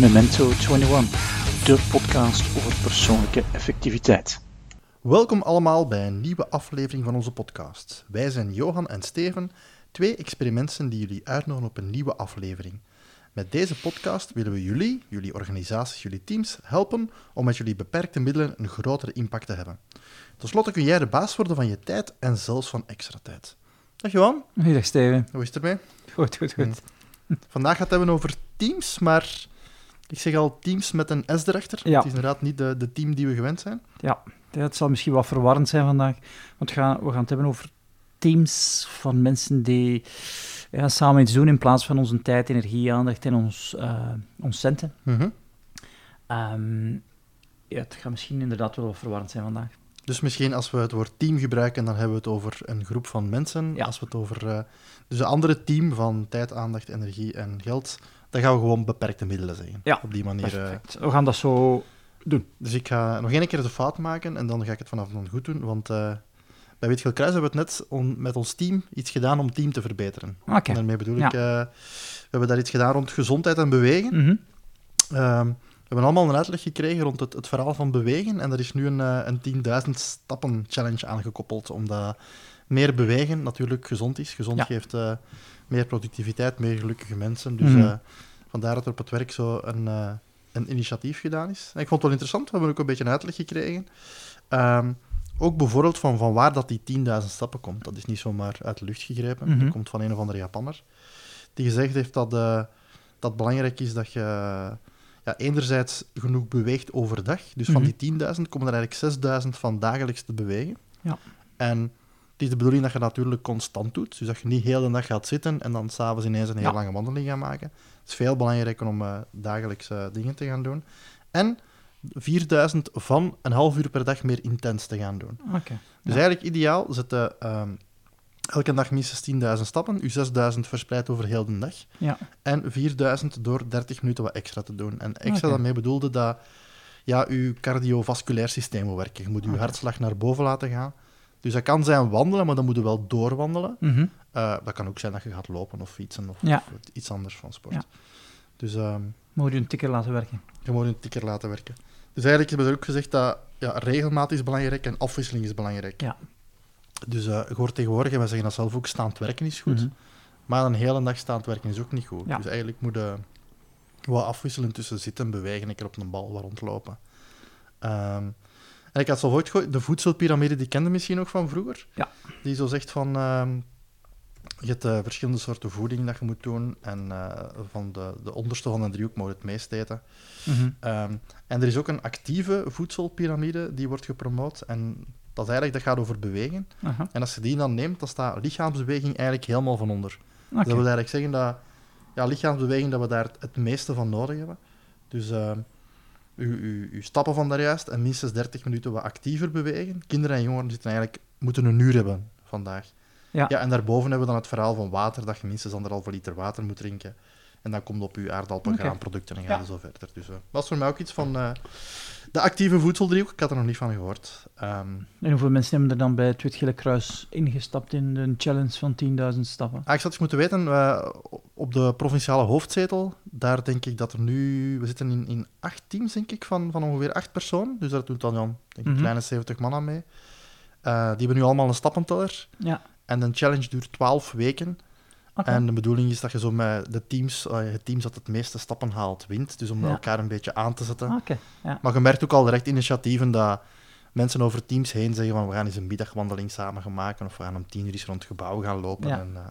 Memento 21, de podcast over persoonlijke effectiviteit. Welkom allemaal bij een nieuwe aflevering van onze podcast. Wij zijn Johan en Steven, twee experimenten die jullie uitnodigen op een nieuwe aflevering. Met deze podcast willen we jullie, jullie organisaties, jullie teams helpen om met jullie beperkte middelen een grotere impact te hebben. Ten slotte kun jij de baas worden van je tijd en zelfs van extra tijd. Dag Johan, Dag Steven. hoe is het ermee? Goed, goed, goed. Vandaag gaat het hebben over teams, maar ik zeg al teams met een S erachter. Ja. Het is inderdaad niet de, de team die we gewend zijn. Ja, het zal misschien wat verwarrend zijn vandaag, want we gaan, we gaan het hebben over teams van mensen die ja, samen iets doen in plaats van onze tijd, energie, aandacht en ons, eh, ons centen. Ehm, ja, het gaat misschien inderdaad wel wat verwarrend zijn vandaag. Dus misschien als we het woord team gebruiken, dan hebben we het over een groep van mensen. Ja. Als we het over eh, dus een andere team van tijd, aandacht, energie en geld, dan gaan we gewoon beperkte middelen zeggen. Ja, Op die manier. eh. Perfect. We gaan dat zo doen. dus ik ga nog één keer de fout maken en dan ga ik het vanaf dan goed doen. Want eh, bij Witgeel Kruis hebben we het net on- met ons team iets gedaan om team te verbeteren. Oké. En daarmee bedoel Ja. ik, eh, we hebben daar iets gedaan rond gezondheid en bewegen. Mhm. Ehm, hebben allemaal een uitleg gekregen rond het, het verhaal van bewegen. En er is nu een, eh, een 10.000 stappen challenge aangekoppeld. Omdat meer bewegen natuurlijk gezond is. Gezond Ja. geeft eh, meer productiviteit, meer gelukkige mensen. Dus Mhm. eh, vandaar dat er op het werk zo een, een initiatief gedaan is. En ik vond het wel interessant. We hebben ook een beetje een uitleg gekregen. Ehm, ook bijvoorbeeld van, van waar dat die 10.000 stappen komt. Dat is niet zomaar uit de lucht gegrepen. Mhm. Dat komt van een of andere Japanner. Die gezegd heeft dat, dat het belangrijk is dat je ja, enerzijds genoeg beweegt overdag. Dus van Mhm. die 10.000 komen er eigenlijk 6.000 van dagelijks te bewegen. Ja. En het is de bedoeling dat je natuurlijk constant doet. Dus dat je niet heel de dag gaat zitten en dan s'avonds ineens een heel Ja. lange wandeling gaat maken. Het is veel belangrijker om eh, dagelijks eh, dingen te gaan doen. En 4000 van een half uur per dag meer intens te gaan doen. Oké. Dus Ja. eigenlijk ideaal zetten ehm, elke dag minstens 10.000 stappen, u 6.000 verspreid over heel de dag. Ja. En 4.000 door 30 minuten wat extra te doen. En extra daarmee bedoelde dat ja, uw cardiovasculair systeem moet werken. Je moet uw hartslag naar boven laten gaan. Dus dat kan zijn wandelen, maar dan moet je wel doorwandelen. Mhm. Eh, dat kan ook zijn dat je gaat lopen of fietsen of, Ja. of iets anders van sport. Ja. Dus ehm, Moet je een tikker laten werken. je moet een tikker laten werken. Dus eigenlijk hebben ze ook gezegd dat ja, regelmaat is belangrijk en afwisseling is belangrijk. Ja. Dus eh je hoort tegenwoordig, en wij zeggen dat zelf ook, staand werken is goed. Mhm. Maar een hele dag staand werken is ook niet goed. Ja. Dus eigenlijk moet je wat afwisselen tussen zitten en bewegen, een keer op een bal wat rondlopen. Ehm, en ik had zo ooit gehoord, de voedselpiramide, die kende misschien nog van vroeger. Ja. Die zo zegt van, ehm, je hebt eh, verschillende soorten voeding dat je moet doen. En eh, van de, de onderste van de driehoek moet je het meest eten. Mhm. Ehm, en er is ook een actieve voedselpiramide die wordt gepromoot. En dat, eigenlijk, dat gaat over bewegen. En als je die dan neemt, dan staat lichaamsbeweging eigenlijk helemaal van onder. Dus dat wil eigenlijk zeggen dat ja, lichaamsbeweging, dat we daar het, meeste van nodig hebben. Dus uw, uw, uw stappen van daarjuist en minstens 30 minuten wat actiever bewegen. Kinderen en jongeren zitten eigenlijk, moeten een uur hebben vandaag. Ja. ja, en daarboven hebben we dan het verhaal van water, dat je minstens anderhalve liter water moet drinken. En dan komt op je aardappel, Oké. graanproducten en ga Ja. zo verder. Dus eh, dat was voor mij ook iets van eh, de actieve voedseldriehoek. Ik had er nog niet van gehoord. Ehm, En hoeveel mensen hebben er dan bij het Wit-Gele Kruis ingestapt in de challenge van 10.000 stappen? Ah, ik zou eens moeten weten, eh, op de provinciale hoofdzetel, daar denk ik dat er nu... We zitten in, in acht teams, denk ik, van, van ongeveer acht personen. Dus daar doet dan ja, denk ik, een Mhm. kleine 70 man aan mee. Eh, die hebben nu allemaal een stappenteller. Ja. En de challenge duurt 12 weken. En de bedoeling is dat je zo met de teams, het team dat het meeste stappen haalt, wint. Dus om Ja. elkaar een beetje aan te zetten. Ja. Maar je merkt ook al direct initiatieven dat mensen over teams heen zeggen van we gaan eens een middagwandeling samen gaan maken of we gaan om tien uur eens rond het gebouw gaan lopen. Ja. En, eh,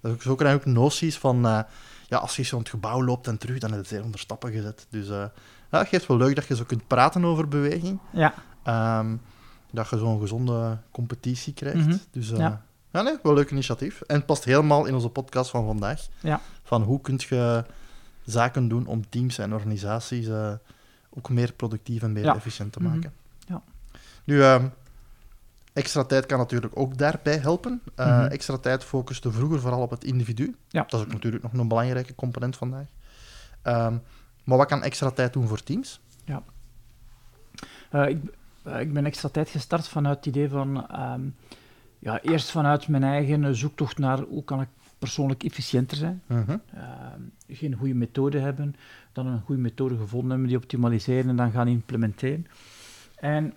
dat is ook, zo krijg je ook noties van eh, ja, als je eens rond het gebouw loopt en terug, dan heb je zeer onder stappen gezet. Dus eh ja, het geeft wel leuk dat je zo kunt praten over beweging. Ja, Ehm, dat je zo'n gezonde competitie krijgt. Mhm. Dus Ja. Ja, nee, wel een leuk initiatief. En het past helemaal in onze podcast van vandaag. Ja. Van hoe kun je zaken doen om teams en organisaties eh, ook meer productief en meer Ja. efficiënt te Mhm. maken. Ja. Nu, ehm, extra tijd kan natuurlijk ook daarbij helpen. Eh, Mhm. Extra tijd focuste vroeger vooral op het individu. Ja. Dat is ook natuurlijk nog een belangrijke component vandaag. Ehm, maar wat kan extra tijd doen voor teams? Eh, ik, ik ben extra tijd gestart vanuit het idee van... ehm, ja, eerst vanuit mijn eigen zoektocht naar hoe kan ik persoonlijk efficiënter zijn. Mhm. Ehm, geen goede methode hebben, dan een goede methode gevonden hebben, die optimaliseren en dan gaan implementeren. En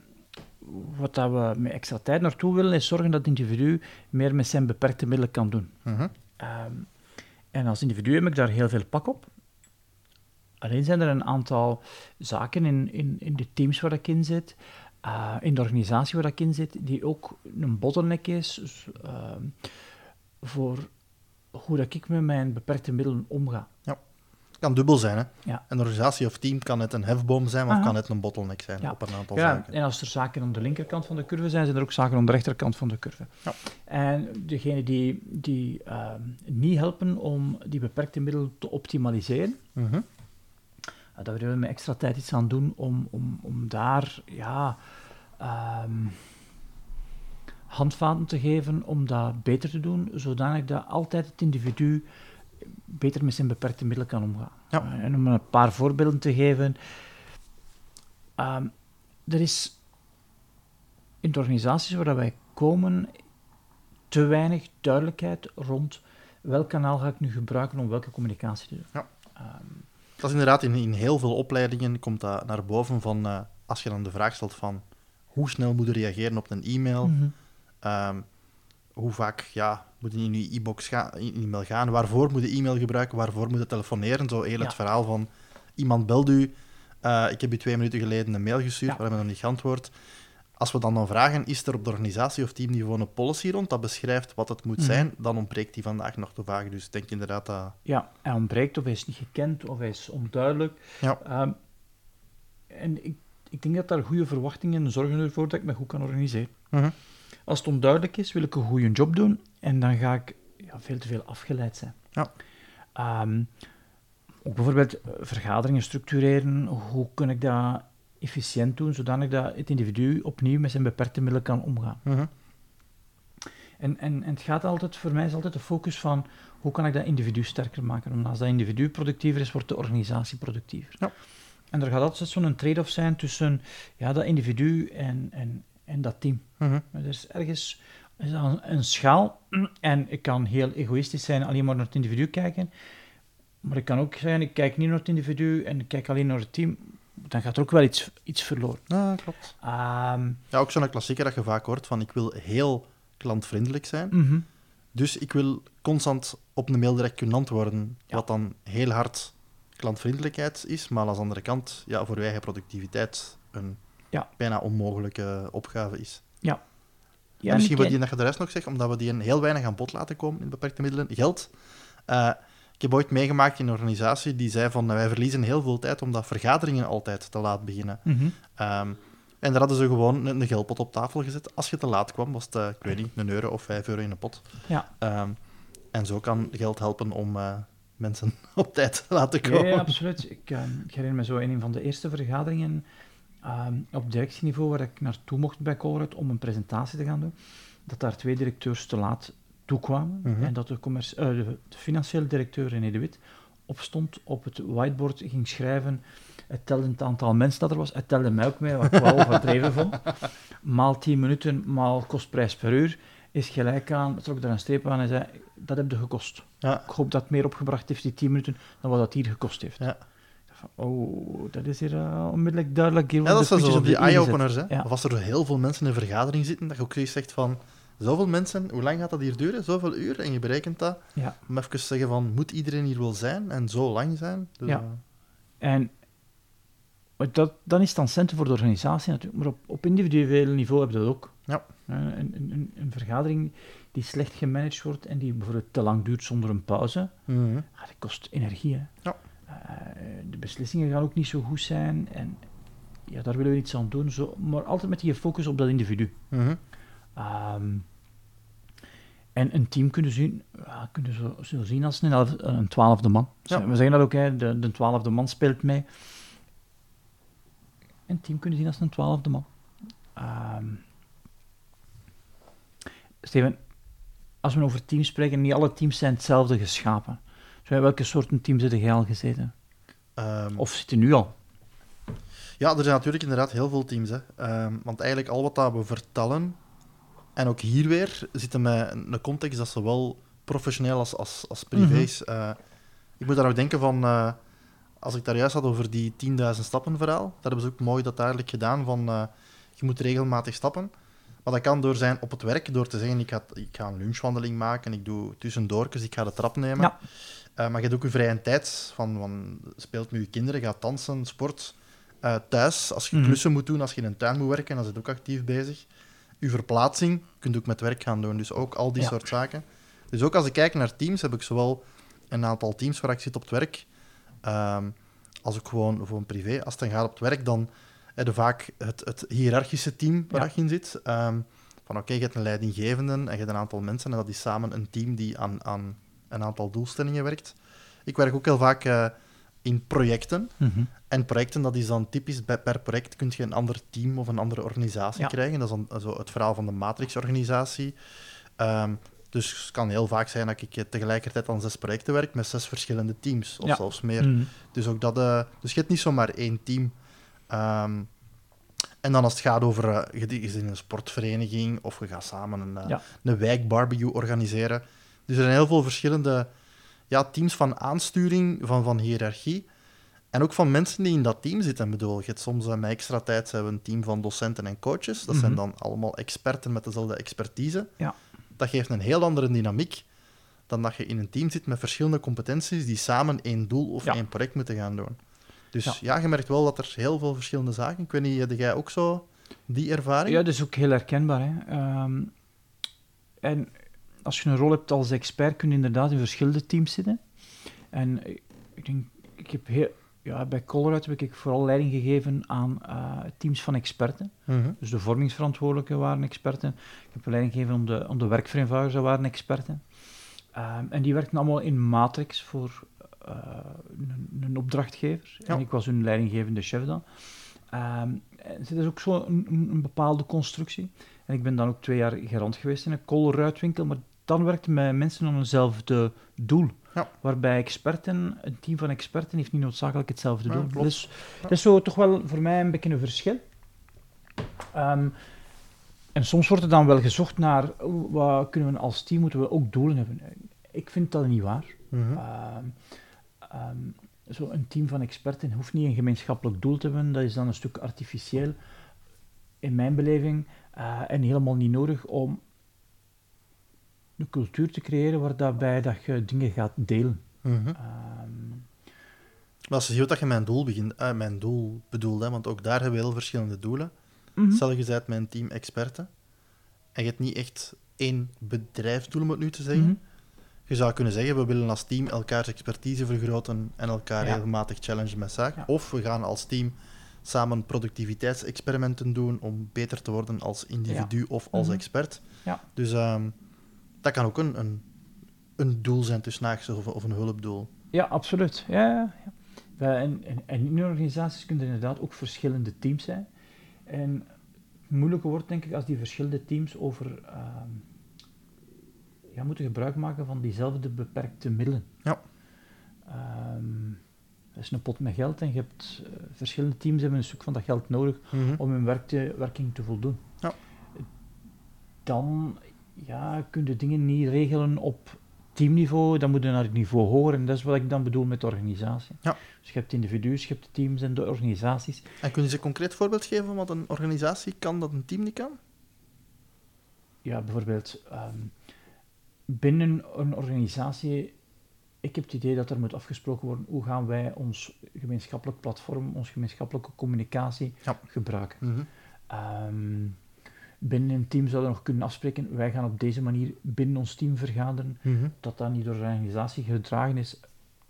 wat dat we met extra tijd naartoe willen, is zorgen dat het individu meer met zijn beperkte middelen kan doen. Mhm. Ehm, en als individu heb ik daar heel veel pak op. Alleen zijn er een aantal zaken in, in, in de teams waar ik in zit, eh, in de organisatie waar ik in zit, die ook een bottleneck is dus, ehm, voor hoe dat ik met mijn beperkte middelen omga. Het kan dubbel zijn, hè. Ja. Een organisatie of team kan het een hefboom zijn, of Aha. kan het een bottleneck zijn Ja. op een aantal Ja, zaken. en als er zaken aan de linkerkant van de curve zijn, zijn er ook zaken aan de rechterkant van de curve. Ja. En degenen die, die ehm, niet helpen om die beperkte middelen te optimaliseren, Mhm. Daar willen we met extra tijd iets aan doen om, om, om daar ja, ehm, handvaten te geven om dat beter te doen, zodanig dat altijd het individu beter met zijn beperkte middelen kan omgaan. Ja. Uh, en om een paar voorbeelden te geven. ehm, er is in de organisaties waar wij komen te weinig duidelijkheid rond welk kanaal ga ik nu gebruiken om welke communicatie te doen. Ja. Ehm, Dat is inderdaad, in, in heel veel opleidingen komt dat naar boven van, eh, als je dan de vraag stelt van, hoe snel moet je reageren op een e-mail? mhm. Ehm, hoe vaak ja, moet je in je e-box ga- in- e-mail gaan? Waarvoor moet je e-mail gebruiken? Waarvoor moet je telefoneren? Zo heel het verhaal van iemand belt u. eh, ik heb u twee minuten geleden een mail gestuurd, Ja. waar hebben we nog niet geantwoord. Als we dan dan vragen, is er op de organisatie of teamniveau een policy rond dat beschrijft wat het moet Mhm. zijn, dan ontbreekt die vandaag nog te vaak. Dus ik denk inderdaad dat... Ja, hij ontbreekt of hij is niet gekend of hij is onduidelijk. Ja. Ehm, en ik, ik denk dat daar goede verwachtingen zorgen ervoor dat ik me goed kan organiseren. Mhm. Als het onduidelijk is, wil ik een goede job doen en dan ga ik ja, veel te veel afgeleid zijn. Ja. Ehm, ook bijvoorbeeld eh, vergaderingen structureren. Hoe kan ik dat efficiënt doen, zodanig dat het individu opnieuw met zijn beperkte middelen kan omgaan. Mhm. En, en, en het gaat altijd, voor mij is altijd de focus van hoe kan ik dat individu sterker maken. Want als dat individu productiever is, wordt de organisatie productiever. Ja. En er gaat altijd zo'n trade-off zijn tussen ja, dat individu en, en, en dat team. Maar er is ergens is dat een, een schaal en ik kan heel egoïstisch zijn, alleen maar naar het individu kijken. Maar ik kan ook zijn, ik kijk niet naar het individu en ik kijk alleen naar het team. Dan gaat er ook wel iets, iets verloren. Ja, klopt. Ehm, Ja, ook zo'n klassieker dat je vaak hoort van ik wil heel klantvriendelijk zijn. mhm. Dus ik wil constant op een mail direct kunnen antwoorden, Ja. wat dan heel hard klantvriendelijkheid is, maar aan de andere kant ja, voor je eigen productiviteit een Ja. bijna onmogelijke opgave is. Ja, en misschien en wat je dat je de rest nog zegt, omdat we die een heel weinig aan bod laten komen in beperkte middelen, geld. Eh, ik heb ooit meegemaakt in een organisatie die zei van wij verliezen heel veel tijd omdat vergaderingen altijd te laat beginnen. Mhm. Ehm, en daar hadden ze gewoon een, een geldpot op tafel gezet. Als je te laat kwam, was het, eh, ik weet niet, een euro of vijf euro in een pot. Ja. Ehm, en zo kan geld helpen om eh, mensen op tijd te laten komen. ja, absoluut. Ik, eh, ik herinner me zo in een van de eerste vergaderingen ehm, op directieniveau waar ik naartoe mocht bij Colruyt om een presentatie te gaan doen, dat daar twee directeurs te laat toekwamen Mhm. en dat de, eh, de, de financiële directeur René de Wit opstond op het whiteboard, ging schrijven, het telde het aantal mensen dat er was, het telde mij ook mee, wat ik wel overdreven vond, maal 10 minuten, maal kostprijs per uur, is gelijk aan, trok daar een streep aan en zei, dat heb je gekost. Ja, Ik hoop dat het meer opgebracht heeft, die 10 minuten, dan wat dat hier gekost heeft. Ja. Oh, dat is hier eh, onmiddellijk duidelijk. Hier ja dat zijn de zo die eye-openers. Ja. Of als er heel veel mensen in een vergadering zitten, dat je ook zoiets zegt van zoveel mensen, hoe lang gaat dat hier duren? Zoveel uur? En je berekent dat. Ja. Om even te zeggen van, moet iedereen hier wel zijn? En zo lang zijn? Dus, Ja. eh, En dat, dan is het dan centen voor de organisatie natuurlijk, maar op, op individueel niveau heb je dat ook. Ja. Een, een, een, vergadering die slecht gemanaged wordt en die bijvoorbeeld te lang duurt zonder een pauze, mhm. ja, dat kost energie. Hè. Ja. Eh, de beslissingen gaan ook niet zo goed zijn en ja, daar willen we iets aan doen, zo, maar altijd met die focus op dat individu. Mhm. Ehm, en een team kunnen zien, ja, kunnen zo, zo zien als een, elf- een twaalfde man. Ja. We zeggen dat ook, hè, de, de twaalfde man speelt mee. Een team kunnen zien als een twaalfde man. Ehm, Steven, als we over teams spreken, niet alle teams zijn hetzelfde geschapen. Zo, in welke soorten teams zit jij al gezeten? Ehm, Of zitten nu al? Ja, er zijn natuurlijk inderdaad heel veel teams. Hè. Want eigenlijk al wat dat we vertellen, en ook hier weer, zitten met een context dat zowel professioneel als, als, als privés. Eh, ik moet daar ook denken van, eh, als ik daar juist had over die 10.000 stappen verhaal, dat hebben ze ook mooi dat eigenlijk gedaan van, eh, je moet regelmatig stappen. Maar dat kan door zijn op het werk, door te zeggen, ik ga, ik ga een lunchwandeling maken, ik doe tussendoortjes, ik ga de trap nemen. Ja. Maar je hebt ook je vrije tijd, van, van speelt met je kinderen, gaat dansen, sport. Thuis, als je Mhm. klussen moet doen, als je in een tuin moet werken, dan zit je ook actief bezig. Je verplaatsing kun je ook met werk gaan doen, dus ook al die Ja. soort zaken. Dus ook als ik kijk naar teams, heb ik zowel een aantal teams waar ik zit op het werk, ehm, als ook gewoon voor een privé. Als het dan gaat op het werk, dan heb je vaak het, het hiërarchische team waar Ja. je in zit. Ehm, van oké, je hebt een leidinggevende en je hebt een aantal mensen en dat is samen een team die aan, aan een aantal doelstellingen werkt. Ik werk ook heel vaak eh, in projecten. Mhm. En projecten, dat is dan typisch, bij, per project kun je een ander team of een andere organisatie Ja. krijgen. Dat is dan zo het verhaal van de Matrix-organisatie. Ehm, dus het kan heel vaak zijn dat ik eh, tegelijkertijd aan zes projecten werk met zes verschillende teams, of Ja. zelfs meer. Mhm. Dus, ook dat, eh, dus je hebt niet zomaar één team. Ehm, en dan als het gaat over, eh, je zit in een sportvereniging of je gaat samen een, Ja. een wijkbarbecue organiseren. Dus er zijn heel veel verschillende ja, teams van aansturing, van, van hiërarchie. En ook van mensen die in dat team zitten. Ik bedoel, je hebt soms eh, met extra tijd hebben we een team van docenten en coaches. Dat zijn Mhm. dan allemaal experten met dezelfde expertise. Ja. Dat geeft een heel andere dynamiek dan dat je in een team zit met verschillende competenties die samen één doel of Ja. één project moeten gaan doen. Dus ja. Ja. je merkt wel dat er heel veel verschillende zaken... Ik weet niet, heb jij ook zo die ervaring? Ja, dat is ook heel herkenbaar. Hè. Ehm, en als je een rol hebt als expert, kun je inderdaad in verschillende teams zitten. En ik- denk, ik heb heel, ja, bij Colruyt heb ik vooral leiding gegeven aan eh, teams van experten. Mhm. Dus de vormingsverantwoordelijken waren experten. Ik heb leiding gegeven om de, om de werkvereenvoudigers, dat waren experten. Ehm, en die werkten allemaal in matrix voor eh, een, een opdrachtgever. Ja. En ik was hun leidinggevende chef dan. En het is ook zo een, een, bepaalde constructie. En ik ben dan ook twee jaar gerand geweest in een koolruitwinkel, maar dan werkte met mensen aan eenzelfde doel. Ja. Waarbij experten, een team van experten heeft niet noodzakelijk hetzelfde doel. Dus dat is zo toch wel voor mij een beetje een verschil. Ehm, en soms wordt er dan wel gezocht naar oh, wat kunnen we als team, moeten we ook doelen hebben. Ik vind dat niet waar. Ehm, zo een team van experten hoeft niet een gemeenschappelijk doel te hebben. Dat is dan een stuk artificieel, in mijn beleving, eh, en helemaal niet nodig om een cultuur te creëren waar daarbij dat je dingen gaat delen. Maar als je ziet dat je mijn doel, begint, eh, mijn doel bedoelt, hè, want ook daar hebben we heel verschillende doelen. mhm. Stel je bent een team experten en je hebt niet echt één bedrijfsdoel, om het nu te zeggen. Mhm. Je zou kunnen zeggen, we willen als team elkaars expertise vergroten en elkaar Ja. regelmatig challengen met zaken. Ja. Of we gaan als team samen productiviteitsexperimenten doen om beter te worden als individu of als Mhm. expert. Ja. Dus ehm, dat kan ook een, een, een doel zijn tussen haakjes of, of een hulpdoel. Ja, absoluut. Ja, ja, ja. Wij- En, en, en in organisaties kunnen er inderdaad ook verschillende teams zijn. En het moeilijke wordt, denk ik, als die verschillende teams over ehm, ja, moeten gebruik maken van diezelfde beperkte middelen. Ja. Ehm, dat is een pot met geld en je hebt eh, verschillende teams hebben een stuk van dat geld nodig Mhm. om hun werk te, werking te voldoen. Ja. Dan ja, kun je dingen niet regelen op teamniveau, dan moet je naar het niveau hoger. En dat is wat ik dan bedoel met organisatie. Ja. Dus je hebt individuen, je hebt de teams en de organisaties. En kun je ze een concreet voorbeeld geven van wat een organisatie kan dat een team niet kan? Ja, bijvoorbeeld ehm, binnen een organisatie, ik heb het idee dat er moet afgesproken worden hoe gaan wij ons gemeenschappelijk platform, onze gemeenschappelijke communicatie Ja. gebruiken. Mhm. Ehm, binnen een team zouden we nog kunnen afspreken, wij gaan op deze manier binnen ons team vergaderen. Mhm. Dat dat niet door de organisatie gedragen is,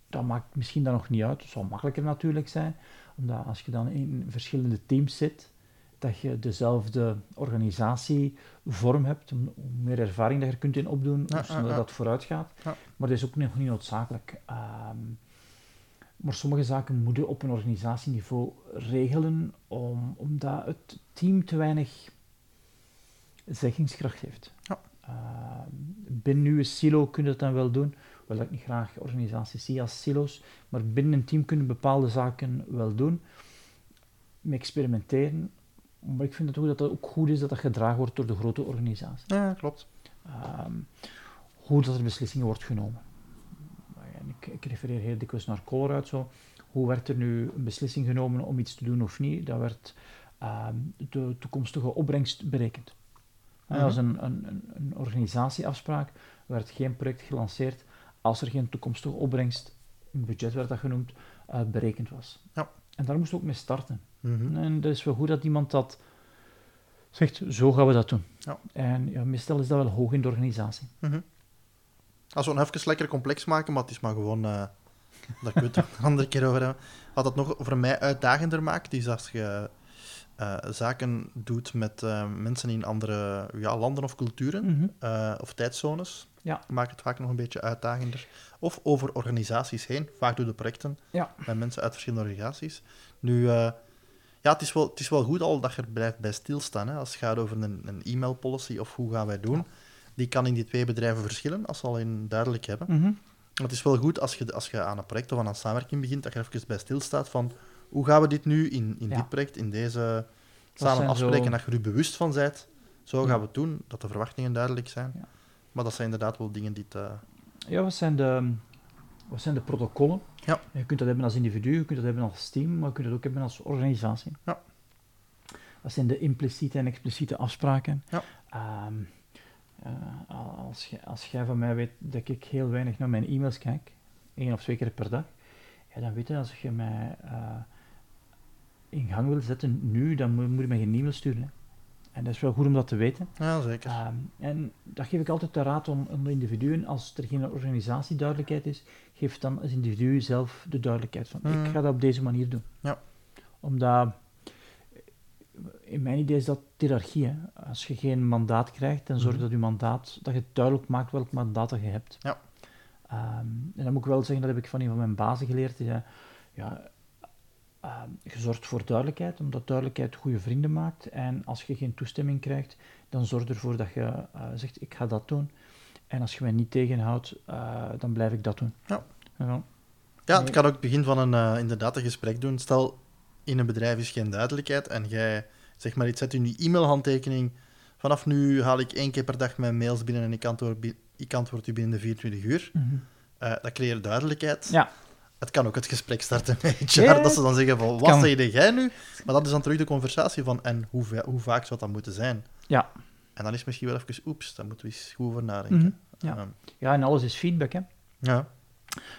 dat maakt misschien dan nog niet uit. Het zou makkelijker natuurlijk zijn, omdat als je dan in verschillende teams zit, dat je dezelfde organisatievorm hebt, hoe meer ervaring dat je er kunt in opdoen, Ja, hoe sneller ja, ja. dat vooruit gaat. Maar dat is ook nog niet noodzakelijk. Ehm, maar sommige zaken moeten op een organisatieniveau regelen, om, omdat het team te weinig zeggingskracht heeft. Ja. Ehm, binnen uw silo kun je dat dan wel doen, hoewel ik niet graag organisaties zie als silo's, maar binnen een team kunnen bepaalde zaken wel doen, met experimenteren. Maar ik vind het ook dat het ook goed is dat dat gedragen wordt door de grote organisatie. Ja, klopt. Ehm, hoe dat er beslissingen wordt genomen. En ik, ik refereer heel dikwijls naar Colruyt zo. Hoe werd er nu een beslissing genomen om iets te doen of niet? Dat werd ehm, de toekomstige opbrengst berekend. En Mhm. Als een, een, een- organisatieafspraak werd geen project gelanceerd als er geen toekomstige opbrengst, een budget werd dat genoemd, eh, berekend was. Ja. En daar moest ook mee starten. Mhm. En dat is wel goed dat iemand dat zegt, zo gaan we dat doen. Ja. En ja, meestal is dat wel hoog in de organisatie. Mhm. Als we het even lekker complex maken, maar het is maar gewoon eh, dat ik het een andere keer over hebben. Wat het nog voor mij uitdagender maakt, is als je eh, zaken doet met eh, mensen in andere ja, landen of culturen Mhm. eh, of tijdzones. Ja. Maakt het vaak nog een beetje uitdagender. Of over organisaties heen. Vaak doen de projecten Ja. met mensen uit verschillende organisaties. Nu, ja, het is, wel, het is wel goed al dat je er blijft bij stilstaan. Hè, als het gaat over een, een e-mail policy of hoe gaan wij doen. Die kan in die twee bedrijven verschillen, als ze al in duidelijk hebben. Maar het is wel goed als je, als je aan een project of aan een samenwerking begint, dat je er even bij stilstaat van hoe gaan we dit nu in, in Ja. dit project, in deze samen afspreken, zo- dat je er bewust van bent. Zo gaan we het doen, dat de verwachtingen duidelijk zijn. Ja. Maar dat zijn inderdaad wel dingen die... Te... Ja, wat zijn, de, wat zijn de protocollen? Ja. Je kunt dat hebben als individu, je kunt dat hebben als team, maar je kunt dat ook hebben als organisatie. Ja. Wat zijn de impliciete en expliciete afspraken? Ja. Ehm, eh, als, jij- als jij van mij weet dat ik heel weinig naar mijn e-mails kijk, één of twee keer per dag, ja, dan weet je, als je mij eh, in gang wil zetten nu, dan moet, moet je mij geen e-mail sturen. Hè. En dat is wel goed om dat te weten. Ja, zeker. Ehm, en dat geef ik altijd de raad om, om de individuen, als er geen organisatieduidelijkheid is, geef dan als individu zelf de duidelijkheid van, ik ga dat op deze manier doen. Ja. Omdat, in mijn idee is dat hiërarchie. Hè. Als je geen mandaat krijgt, dan zorg Mhm. dat je mandaat, dat je duidelijk maakt welk mandaat dat je hebt. Ja. Ehm, en dan moet ik wel zeggen, dat heb ik van een van mijn bazen geleerd, zei, ja, ehm, je zorgt voor duidelijkheid, omdat duidelijkheid goede vrienden maakt. En als je geen toestemming krijgt, dan zorg ervoor dat je eh, zegt, ik ga dat doen. En als je mij niet tegenhoudt, eh, dan blijf ik dat doen. Ja. Ja. Ja, het kan ook het begin van een, eh, inderdaad een gesprek doen. Stel, in een bedrijf is geen duidelijkheid en jij, zeg maar, iets zet in je e-mailhandtekening. Vanaf nu haal ik één keer per dag mijn mails binnen en ik antwoord, ik antwoord u binnen de 24 uur. Mhm. Dat creëert duidelijkheid. Ja. Het kan ook het gesprek starten met HR, Ja, dat ze dan zeggen van, wat zeg jij nu? Maar dat is dan terug de conversatie van, en hoe, hoe vaak zou dat moeten zijn? Ja. En dan is misschien wel even, oeps, daar moeten we eens goed over nadenken. Mhm, ja. Ehm, ja, en alles is feedback. Hè. ja.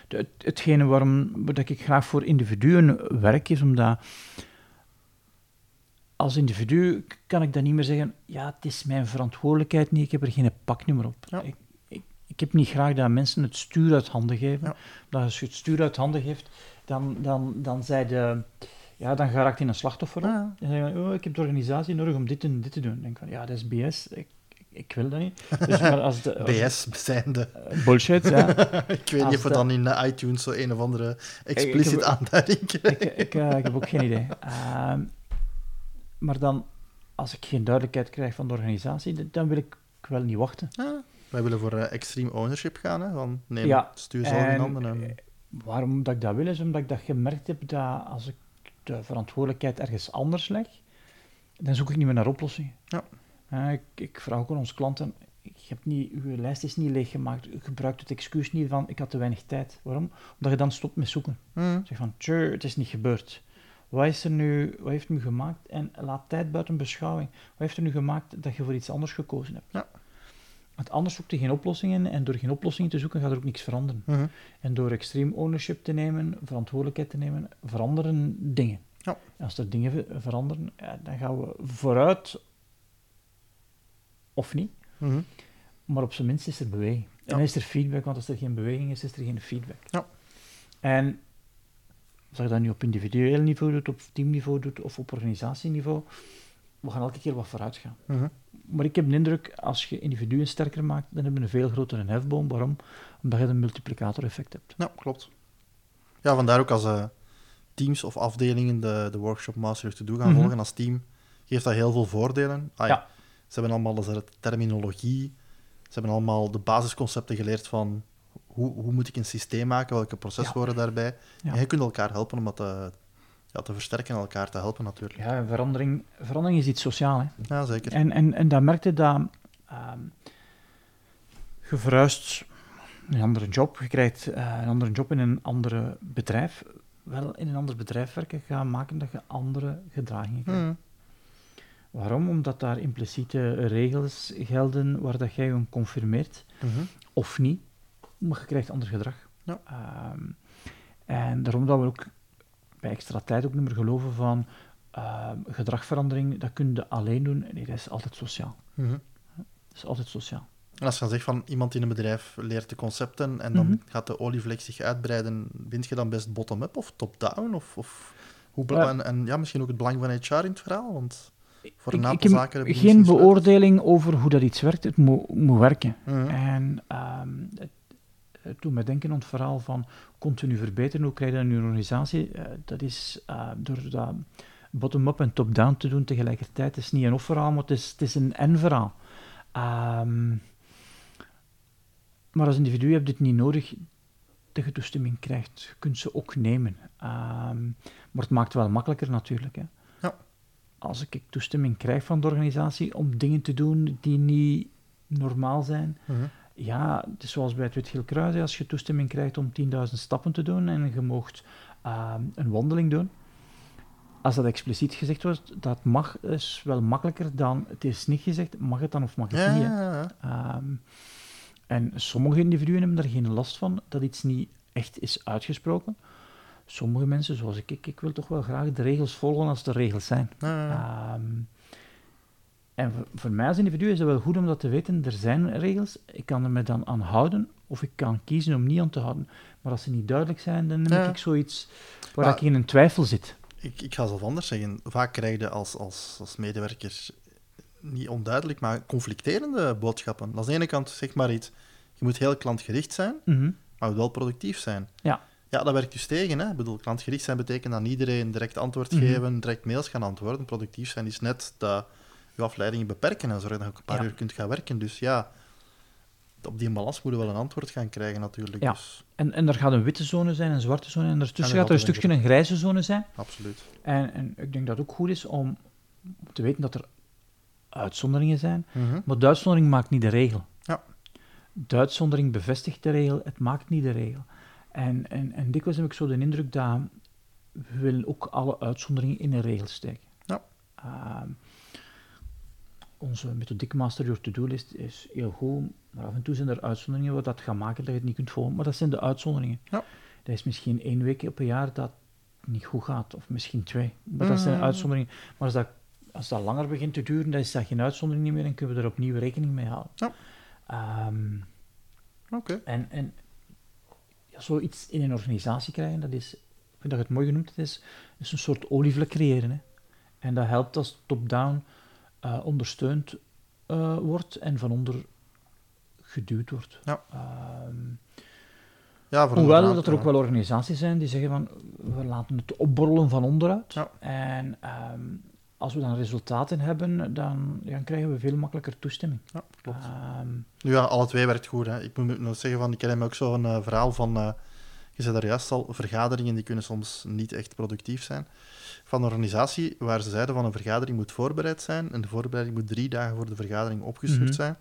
Het, hetgene waarom dat ik graag voor individuen werk, is omdat als individu kan ik dan niet meer zeggen, ja, het is mijn verantwoordelijkheid niet, ik heb er geen paknummer op. Ja. Ik, ik, ik heb niet graag dat mensen het stuur uit handen geven. Ja. Dat als je het stuur uit handen geeft, dan, dan, dan, zij de, ja, dan geraakt je in een slachtoffer. Ja. Dan zeg je, oh, ik heb de organisatie nodig om dit en dit te doen. Dan denk ik van, ja, dat is BS, ik, ik, ik wil dat niet. Dus, maar als de, als BS zijnde. eh, bullshit, ja. Ik weet Als niet of we de- dan in iTunes zo een of andere expliciet heb- aanduiding krijgen. ik, ik, eh, ik heb ook geen idee. Ehm, maar dan, als ik geen duidelijkheid krijg van de organisatie, dan wil ik wel niet wachten. Wij willen voor eh, extreme ownership gaan, hè, van neem Ja, stuur zelf in en, handen. En... eh, Waarom dat ik dat wil, is omdat ik dat gemerkt heb dat als ik de verantwoordelijkheid ergens anders leg, dan zoek ik niet meer naar oplossingen. Ja. Ik, ik vraag ook aan onze klanten, ik heb niet, uw lijst is niet leeggemaakt, u gebruikt het excuus niet van ik had te weinig tijd. Waarom? Omdat je dan stopt met zoeken. Mhm. Zeg van, tjur, het is niet gebeurd. Wat, is er nu, wat heeft nu gemaakt? En laat tijd buiten beschouwing. Wat heeft er nu gemaakt dat je voor iets anders gekozen hebt? Ja. Want anders zoek je geen oplossingen en door geen oplossingen te zoeken gaat er ook niks veranderen. Mhm. En door extreem ownership te nemen, verantwoordelijkheid te nemen, veranderen dingen. Ja. En als er dingen ver- veranderen, ja, dan gaan we vooruit of niet. Mhm. Maar op zijn minst is er beweging. En Ja. dan is er feedback, want als er geen beweging is, is er geen feedback. Ja. En of je dat nu op individueel niveau doet, op teamniveau doet of op organisatieniveau, we gaan elke keer wat vooruit gaan. Mhm. Maar ik heb de indruk, als je individuen sterker maakt, dan hebben we een veel grotere hefboom. Waarom? Omdat je een multiplicator effect hebt. Ja, klopt. Ja, vandaar ook als eh, teams of afdelingen de, de workshop Master to Do gaan Mhm. volgen als team, geeft dat heel veel voordelen. Ah, ja. Ze hebben allemaal de terminologie, ze hebben allemaal de basisconcepten geleerd van hoe, hoe moet ik een systeem maken, welke processen Ja. horen daarbij. Ja. En je kunt elkaar helpen om dat te, ja, te versterken en elkaar te helpen natuurlijk. Ja, verandering, verandering is iets sociaal. Hè? Ja, zeker. En, en, en dat merkte dat... ehm, je verhuist een andere job, je krijgt eh, een andere job in een ander bedrijf. Wel in een ander bedrijf werken gaat maken dat je andere gedragingen krijgt. Mhm. Waarom? Omdat daar impliciete regels gelden waar dat jij je confirmeert Mhm. of niet, maar je krijgt ander gedrag. Ja. Ehm, en daarom dat we ook bij extra tijd ook niet meer geloven van ehm, gedragverandering, dat kun je alleen doen. Nee, dat is altijd sociaal. Mhm. Dat is altijd sociaal. En als je dan zegt van iemand in een bedrijf leert de concepten en dan Mhm. gaat de olievlek zich uitbreiden, vind je dan best bottom-up of top-down? Of, of hoe Ja. en, en ja, misschien ook het belang van HR in het verhaal? Want voor een ik, aantal ik heb zaken hebben die geen beoordeling over hoe dat iets werkt. Het moet, moet werken. Mhm. En ehm, het, het doet me denken aan het verhaal van continu verbeteren. Hoe krijg je dat in je organisatie? Eh, dat is eh, door dat bottom-up en top-down te doen tegelijkertijd. Het is niet een of-verhaal, maar het is, het is een en-verhaal. Ehm, maar als individu heb je dit niet nodig dat je toestemming krijgt. Je kunt ze ook nemen. Ehm, maar het maakt het wel makkelijker natuurlijk. Hè. Ja. Als ik toestemming krijg van de organisatie om dingen te doen die niet normaal zijn, Mhm. Ja, het is zoals bij het Wit-Geel Kruis, hè, als je toestemming krijgt om 10.000 stappen te doen en je moogt ehm, een wandeling doen. Als dat expliciet gezegd wordt, dat mag, is wel makkelijker dan het is niet gezegd, mag het dan of mag het Ja, niet. hè. ja, ja. Ehm, en sommige individuen hebben daar geen last van, dat iets niet echt is uitgesproken. Sommige mensen, zoals ik, ik, ik wil toch wel graag de regels volgen als de regels zijn. Ehm, en voor, voor mij als individu is het wel goed om dat te weten. Er zijn regels, ik kan er me dan aan houden, of ik kan kiezen om niet aan te houden. Maar als ze niet duidelijk zijn, dan neem Ja. ik zoiets waar Maar- ik in een twijfel zit. Ik, ik ga zelf anders zeggen. Vaak krijg je als, als, als medewerker niet onduidelijk, maar conflicterende boodschappen. Aan de ene kant zeg maar iets, je moet heel klantgericht zijn, Mhm. maar je moet wel productief zijn. Ja. Ja, dat werkt dus tegen. Hè? Ik bedoel, klantgericht zijn betekent dat iedereen direct antwoord Mhm. geven, direct mails gaan antwoorden. Productief zijn is net dat je afleidingen beperken en zorgen dat je ook een paar Ja. uur kunt gaan werken. Dus ja, op die balans moeten we wel een antwoord gaan krijgen natuurlijk. Ja. Dus En, en er gaat een witte zone zijn, een zwarte zone, en En daartussen er gaat er een gaat er een stukje een grijze zone zijn. absoluut. En, en ik denk dat het ook goed is om te weten dat er uitzonderingen zijn. Mhm. Maar de uitzondering maakt niet de regel. Ja. De uitzondering bevestigt de regel, het maakt niet de regel. En, en, en dikwijls heb ik zo de indruk dat we willen ook alle uitzonderingen in een regel steken. Ja. Ehm, onze methodiek Master Your To-Do-list is heel goed, maar af en toe zijn er uitzonderingen wat dat gaat maken dat je het niet kunt volgen. Maar dat zijn de uitzonderingen. Ja. Dat is misschien één week op een jaar dat niet goed gaat, of misschien twee. Maar dat zijn Mhm. uitzonderingen. Maar als dat, als dat langer begint te duren, dan is dat geen uitzondering meer en kunnen we er opnieuw rekening mee houden. Ja. Ehm, Oké. en en ja, zoiets in een organisatie krijgen, dat is, ik vind dat je het mooi genoemd is, is een soort olievlek creëren. Hè. En dat helpt als top-down eh, ondersteund eh, wordt en van onder geduwd wordt. Ja. Ehm, Ja, voor Hoewel dat er ook wel organisaties zijn die zeggen van we laten het opborrelen van onderuit. Ja. En ehm, als we dan resultaten hebben, dan, dan krijgen we veel makkelijker toestemming. Ja, klopt. Ehm, Nu ja, alle twee werkt goed. Hè. Ik moet nog zeggen, van, ik ken hem ook zo'n eh, verhaal van, je zei daar juist al, vergaderingen die kunnen soms niet echt productief zijn. Van een organisatie waar ze zeiden van een vergadering moet voorbereid zijn en de voorbereiding moet drie dagen voor de vergadering opgestuurd Mhm. zijn.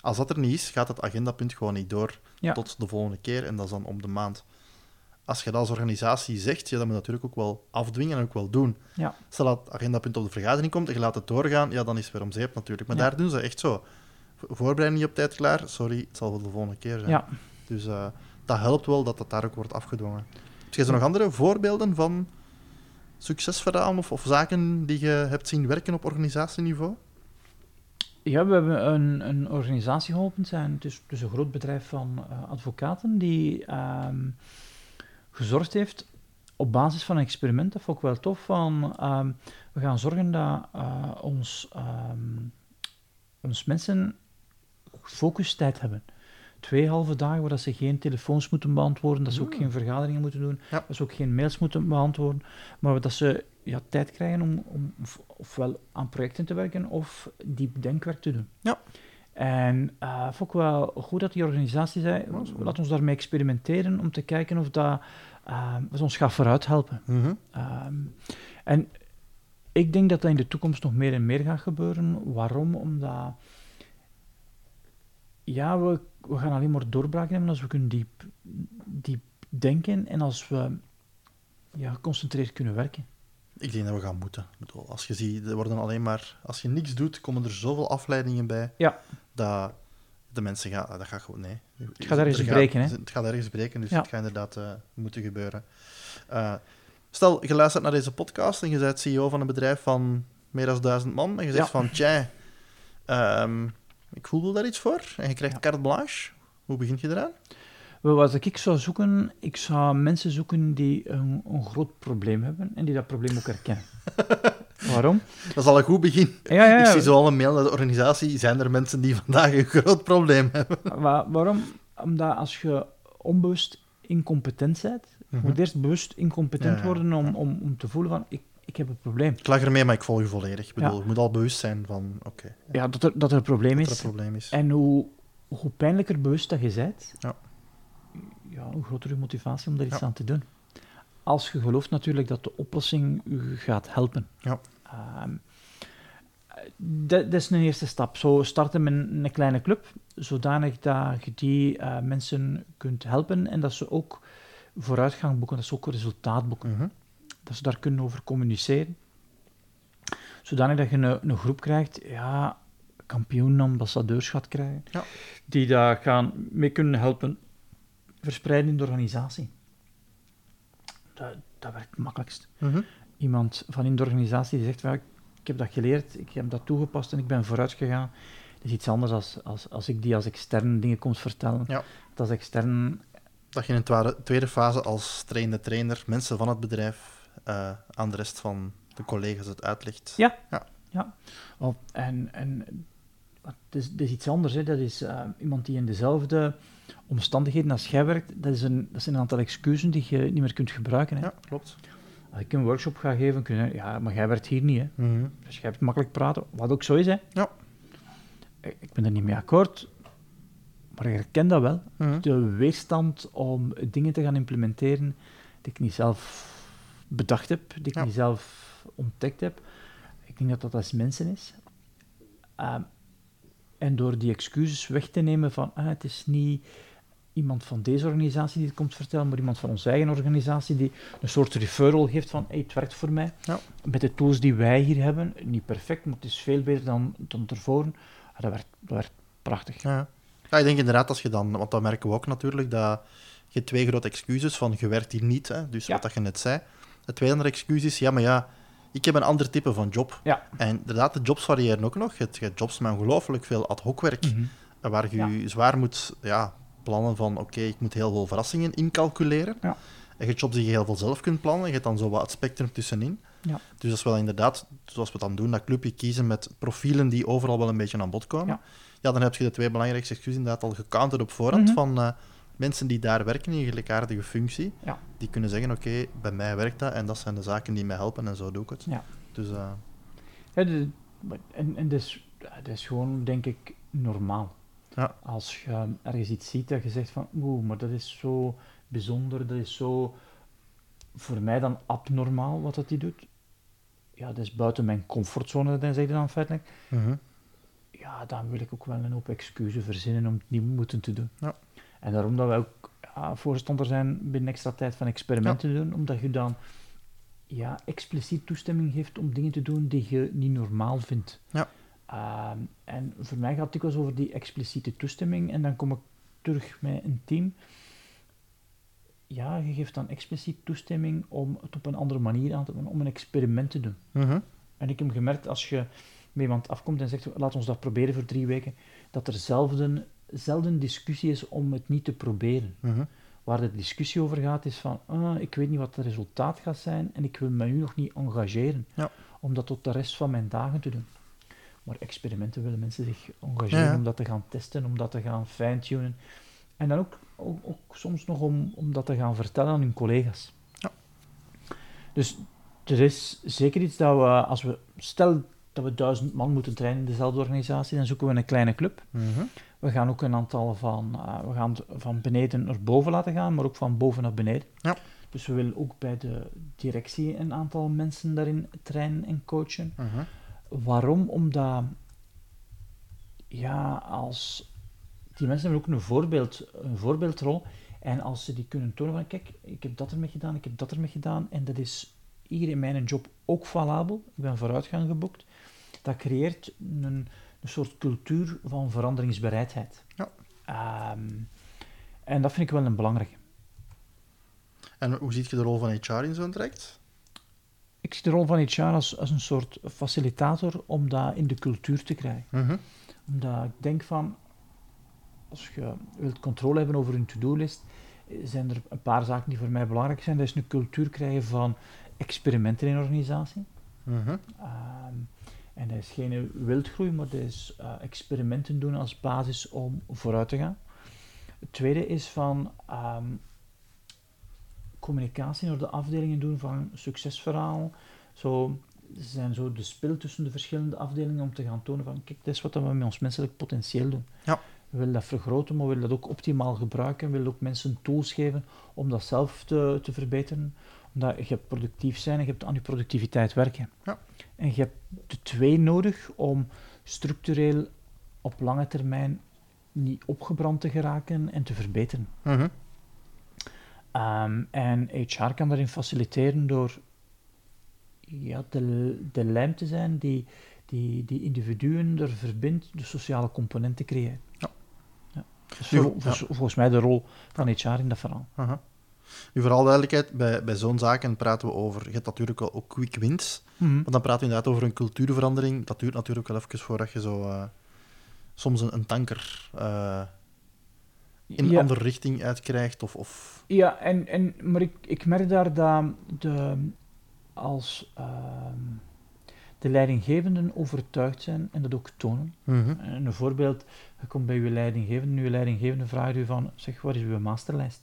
Als dat er niet is, gaat het agendapunt gewoon niet door Ja. tot de volgende keer en dat is dan om de maand. Als je dat als organisatie zegt, ja, dan moet je natuurlijk ook wel afdwingen en ook wel doen. ja. Stel dat het agendapunt op de vergadering komt en je laat het doorgaan, ja, dan is het weer om zeep natuurlijk. Maar Ja. daar doen ze echt zo. Vo- Voorbereiding niet op tijd klaar, sorry, het zal voor de volgende keer zijn. ja. Dus eh, dat helpt wel dat dat daar ook wordt afgedwongen. Heb je nog andere voorbeelden van succesverhalen of, zaken die je hebt zien werken op organisatieniveau? Ja, we hebben een, een organisatie geholpen. Zijn- Het is dus een groot bedrijf van eh, advocaten die ehm, gezorgd heeft op basis van een experiment, dat vond ik wel tof, van ehm, we gaan zorgen dat eh, ons, ehm, ons mensen focustijd hebben. Twee halve dagen waar dat ze geen telefoons moeten beantwoorden, dat ze ook Mm. geen vergaderingen moeten doen, Ja. dat ze ook geen mails moeten beantwoorden, maar dat ze ja, tijd krijgen om, om of- ofwel aan projecten te werken of diep denkwerk te doen. Ja. En eh vond ik wel goed dat die organisatie zei, laat ons daarmee experimenteren om te kijken of dat, dat ons gaat vooruit helpen. Ehm, en ik denk dat dat in de toekomst nog meer en meer gaat gebeuren. Waarom? Omdat ja, we, we gaan alleen maar doorbraken hebben als we kunnen diep, diep denken en als we ja, geconcentreerd kunnen werken. Ik denk dat we gaan moeten. Ik bedoel, als je ziet, er worden alleen maar... Als je niks doet, komen er zoveel afleidingen bij, Ja. dat de mensen gaan... Dat gaat gewoon... Nee. Het gaat ergens Er breken, hè? Het gaat ergens breken, dus Ja. het gaat inderdaad eh, moeten gebeuren. Eh, stel, je luistert naar deze podcast en je bent CEO van een bedrijf van meer dan duizend man en je zegt Ja. van, tja, ehm, ik voel daar iets voor en je krijgt Ja. carte blanche. Hoe begint je eraan? Wat ik zou zoeken, ik zou mensen zoeken die een, een groot probleem hebben en die dat probleem ook herkennen. Waarom? Dat is al een goed begin. Ja, ja, Ik zie zo al een mail naar de organisatie. Zijn er mensen die vandaag een groot probleem hebben? Wa- waarom? Omdat als je onbewust incompetent bent, Mhm. moet eerst bewust incompetent worden om, om, om te voelen van, ik, ik heb een probleem. Ik lag ermee, maar ik volg je volledig. Ik bedoel, Ja. je moet al bewust zijn van, oké, Ja, dat er, dat er een probleem dat er is. een probleem is. En hoe, hoe pijnlijker bewust dat je bent, Ja. ja, hoe groter je motivatie om daar iets aan te doen. Als je gelooft natuurlijk dat de oplossing u gaat helpen. Ja. Ehm, dat, dat is een eerste stap. Zo starten met een, een kleine club, zodanig dat je die eh, mensen kunt helpen en dat ze ook vooruitgang boeken, dat ze ook resultaat boeken. Mhm. Dat ze daar kunnen over communiceren. Zodanig dat je een, een groep krijgt, ja, kampioen, ambassadeurs gaat krijgen, Ja. die daar gaan mee kunnen helpen verspreiden in de organisatie. Dat, dat werkt het makkelijkst. Mhm. Iemand van in de organisatie die zegt, "Wel, ik heb dat geleerd, ik heb dat toegepast en ik ben vooruit gegaan. Dat is iets anders als, als, als ik die als extern dingen komt vertellen. Ja. Dat als extern Dat je in een tweede fase als trainde trainer mensen van het bedrijf eh, aan de rest van de collega's het uitlegt. Ja. Oh, en en het, is, het is iets anders. Hè. Dat is eh, iemand die in dezelfde omstandigheden als jij werkt. Dat, is een, dat zijn een aantal excuses die je niet meer kunt gebruiken. Hè. Ja, klopt. Als ik een workshop ga geven, kun je ja, maar jij werkt hier niet. Hè. Mhm. Dus jij hebt makkelijk praten, wat ook zo is. Hè. Ja. Ik ik ben er niet mee akkoord, maar ik herken dat wel. Mhm. De weerstand om dingen te gaan implementeren die ik niet zelf bedacht heb, die ik Ja. niet zelf ontdekt heb. Ik denk dat dat als mensen is. Ehm, en door die excuses weg te nemen van ah, het is niet iemand van deze organisatie die het komt vertellen, maar iemand van onze eigen organisatie die een soort referral geeft van hey, het werkt voor mij. Ja. Met de tools die wij hier hebben, niet perfect, maar het is veel beter dan, dan tevoren. Ah, dat, werkt, dat werkt prachtig. Ja. ja, ik denk inderdaad als je dan, want dat merken we ook natuurlijk, dat je twee grote excuses van je werkt hier niet, hè, dus Ja. wat dat je net zei. Het tweede andere excuus is, ja, maar ja, ik heb een ander type van job. Ja. En inderdaad, de jobs variëren ook nog. Je hebt, jobs met ongelooflijk veel ad hoc werk, Mhm. eh, waar je zwaar moet ja, plannen van, oké, ik moet heel veel verrassingen incalculeren. Ja. En je hebt jobs die je heel veel zelf kunt plannen, je hebt dan zo wat het spectrum tussenin. Ja. Dus dat is wel inderdaad, zoals we het dan doen, dat clubje kiezen met profielen die overal wel een beetje aan bod komen. Ja. Ja, dan heb je de twee belangrijkste excuses inderdaad al gecounterd op voorhand Mhm. van eh, mensen die daar werken in een gelijkaardige functie. Ja. Die kunnen zeggen, oké, bij mij werkt dat en dat zijn de zaken die mij helpen en zo doe ik het. Ja. Dus eh, Ja, de- en en dat, is, ja, dat is gewoon, denk ik, normaal. Ja. Als je ergens iets ziet dat je zegt van, oeh, maar dat is zo bijzonder, dat is zo voor mij dan abnormaal wat dat die doet. Ja, dat is buiten mijn comfortzone, dan zeg je dan feitelijk. mhm. Ja, dan wil ik ook wel een hoop excuses verzinnen om het niet moeten te doen. Ja. En daarom dat wij ook ja, voorstander zijn binnen extra tijd van experimenten te doen, omdat je dan ja, expliciet toestemming geeft om dingen te doen die je niet normaal vindt. Ja. Ehm, en voor mij gaat het dikwijls over die expliciete toestemming en dan kom ik terug met een team. Ja, je geeft dan expliciet toestemming om het op een andere manier aan te doen, om een experiment te doen. Mhm. En ik heb gemerkt, als je met iemand afkomt en zegt, laat ons dat proberen voor drie weken, dat er zelden, zelden discussie is om het niet te proberen. Mhm. Waar de discussie over gaat, is van, ah, ik weet niet wat het resultaat gaat zijn en ik wil me nu nog niet engageren Ja. om dat tot de rest van mijn dagen te doen. Maar experimenten willen mensen zich engageren Ja, ja. om dat te gaan testen, om dat te gaan fine-tunen. En dan ook, ook, ook soms nog om, om dat te gaan vertellen aan hun collega's. Ja. Dus er is zeker iets dat we, als we, stel dat we duizend man moeten trainen in dezelfde organisatie, dan zoeken we een kleine club. Mhm. We gaan ook een aantal van, eh, we gaan van beneden naar boven laten gaan, maar ook van boven naar beneden. Ja. Dus we willen ook bij de directie een aantal mensen daarin trainen en coachen. Mhm. Waarom? Omdat, ja, als die mensen hebben ook een, voorbeeld, een voorbeeldrol. En als ze die kunnen tonen van, kijk, ik heb dat ermee gedaan, ik heb dat ermee gedaan, en dat is hier in mijn job ook valabel, ik ben vooruitgang geboekt, dat creëert een, een soort cultuur van veranderingsbereidheid. Ja. Ehm, en dat vind ik wel een belangrijke. En hoe ziet je de rol van HR in zo'n traject? Ik zie de rol van HR als, als een soort facilitator om dat in de cultuur te krijgen. Mhm. Omdat ik denk van, als je wilt controle hebben over een to-do-list, zijn er een paar zaken die voor mij belangrijk zijn. Dat is een cultuur krijgen van experimenten in een organisatie. Mhm. Ehm, en dat is geen wildgroei, maar dat is eh, experimenten doen als basis om vooruit te gaan. Het tweede is van ehm, communicatie door de afdelingen doen van succesverhaal. Zo zijn zo de spil tussen de verschillende afdelingen om te gaan tonen van kijk, dit is wat we met ons menselijk potentieel doen. Ja. We willen dat vergroten, maar we willen dat ook optimaal gebruiken. We willen ook mensen tools geven om dat zelf te, te verbeteren. Omdat je hebt productief zijn en je hebt aan je productiviteit werken. Ja. En je hebt de twee nodig om structureel op lange termijn niet opgebrand te geraken en te verbeteren. Mhm. Ehm, en HR kan daarin faciliteren door ja, de, de lijm te zijn die, die, die individuen er verbindt, de sociale component te creëren. Ja. Ja. Vol- vol- volgens mij de rol van HR in dat verhaal. Aha. Nu, vooral duidelijkheid, bij, bij zo'n zaken praten we over, je hebt natuurlijk wel ook quick wins, maar dan praten we inderdaad over een cultuurverandering. Dat duurt natuurlijk wel even voordat je zo eh, soms een, een tanker eh, in een ja, andere richting uitkrijgt. Of, of... ja en, en, maar ik, ik merk daar dat de, als ehm, de leidinggevenden overtuigd zijn en dat ook tonen. Mhm. En een voorbeeld, je komt bij je leidinggevende, en je leidinggevende vraagt u van, zeg, wat is uw masterlijst?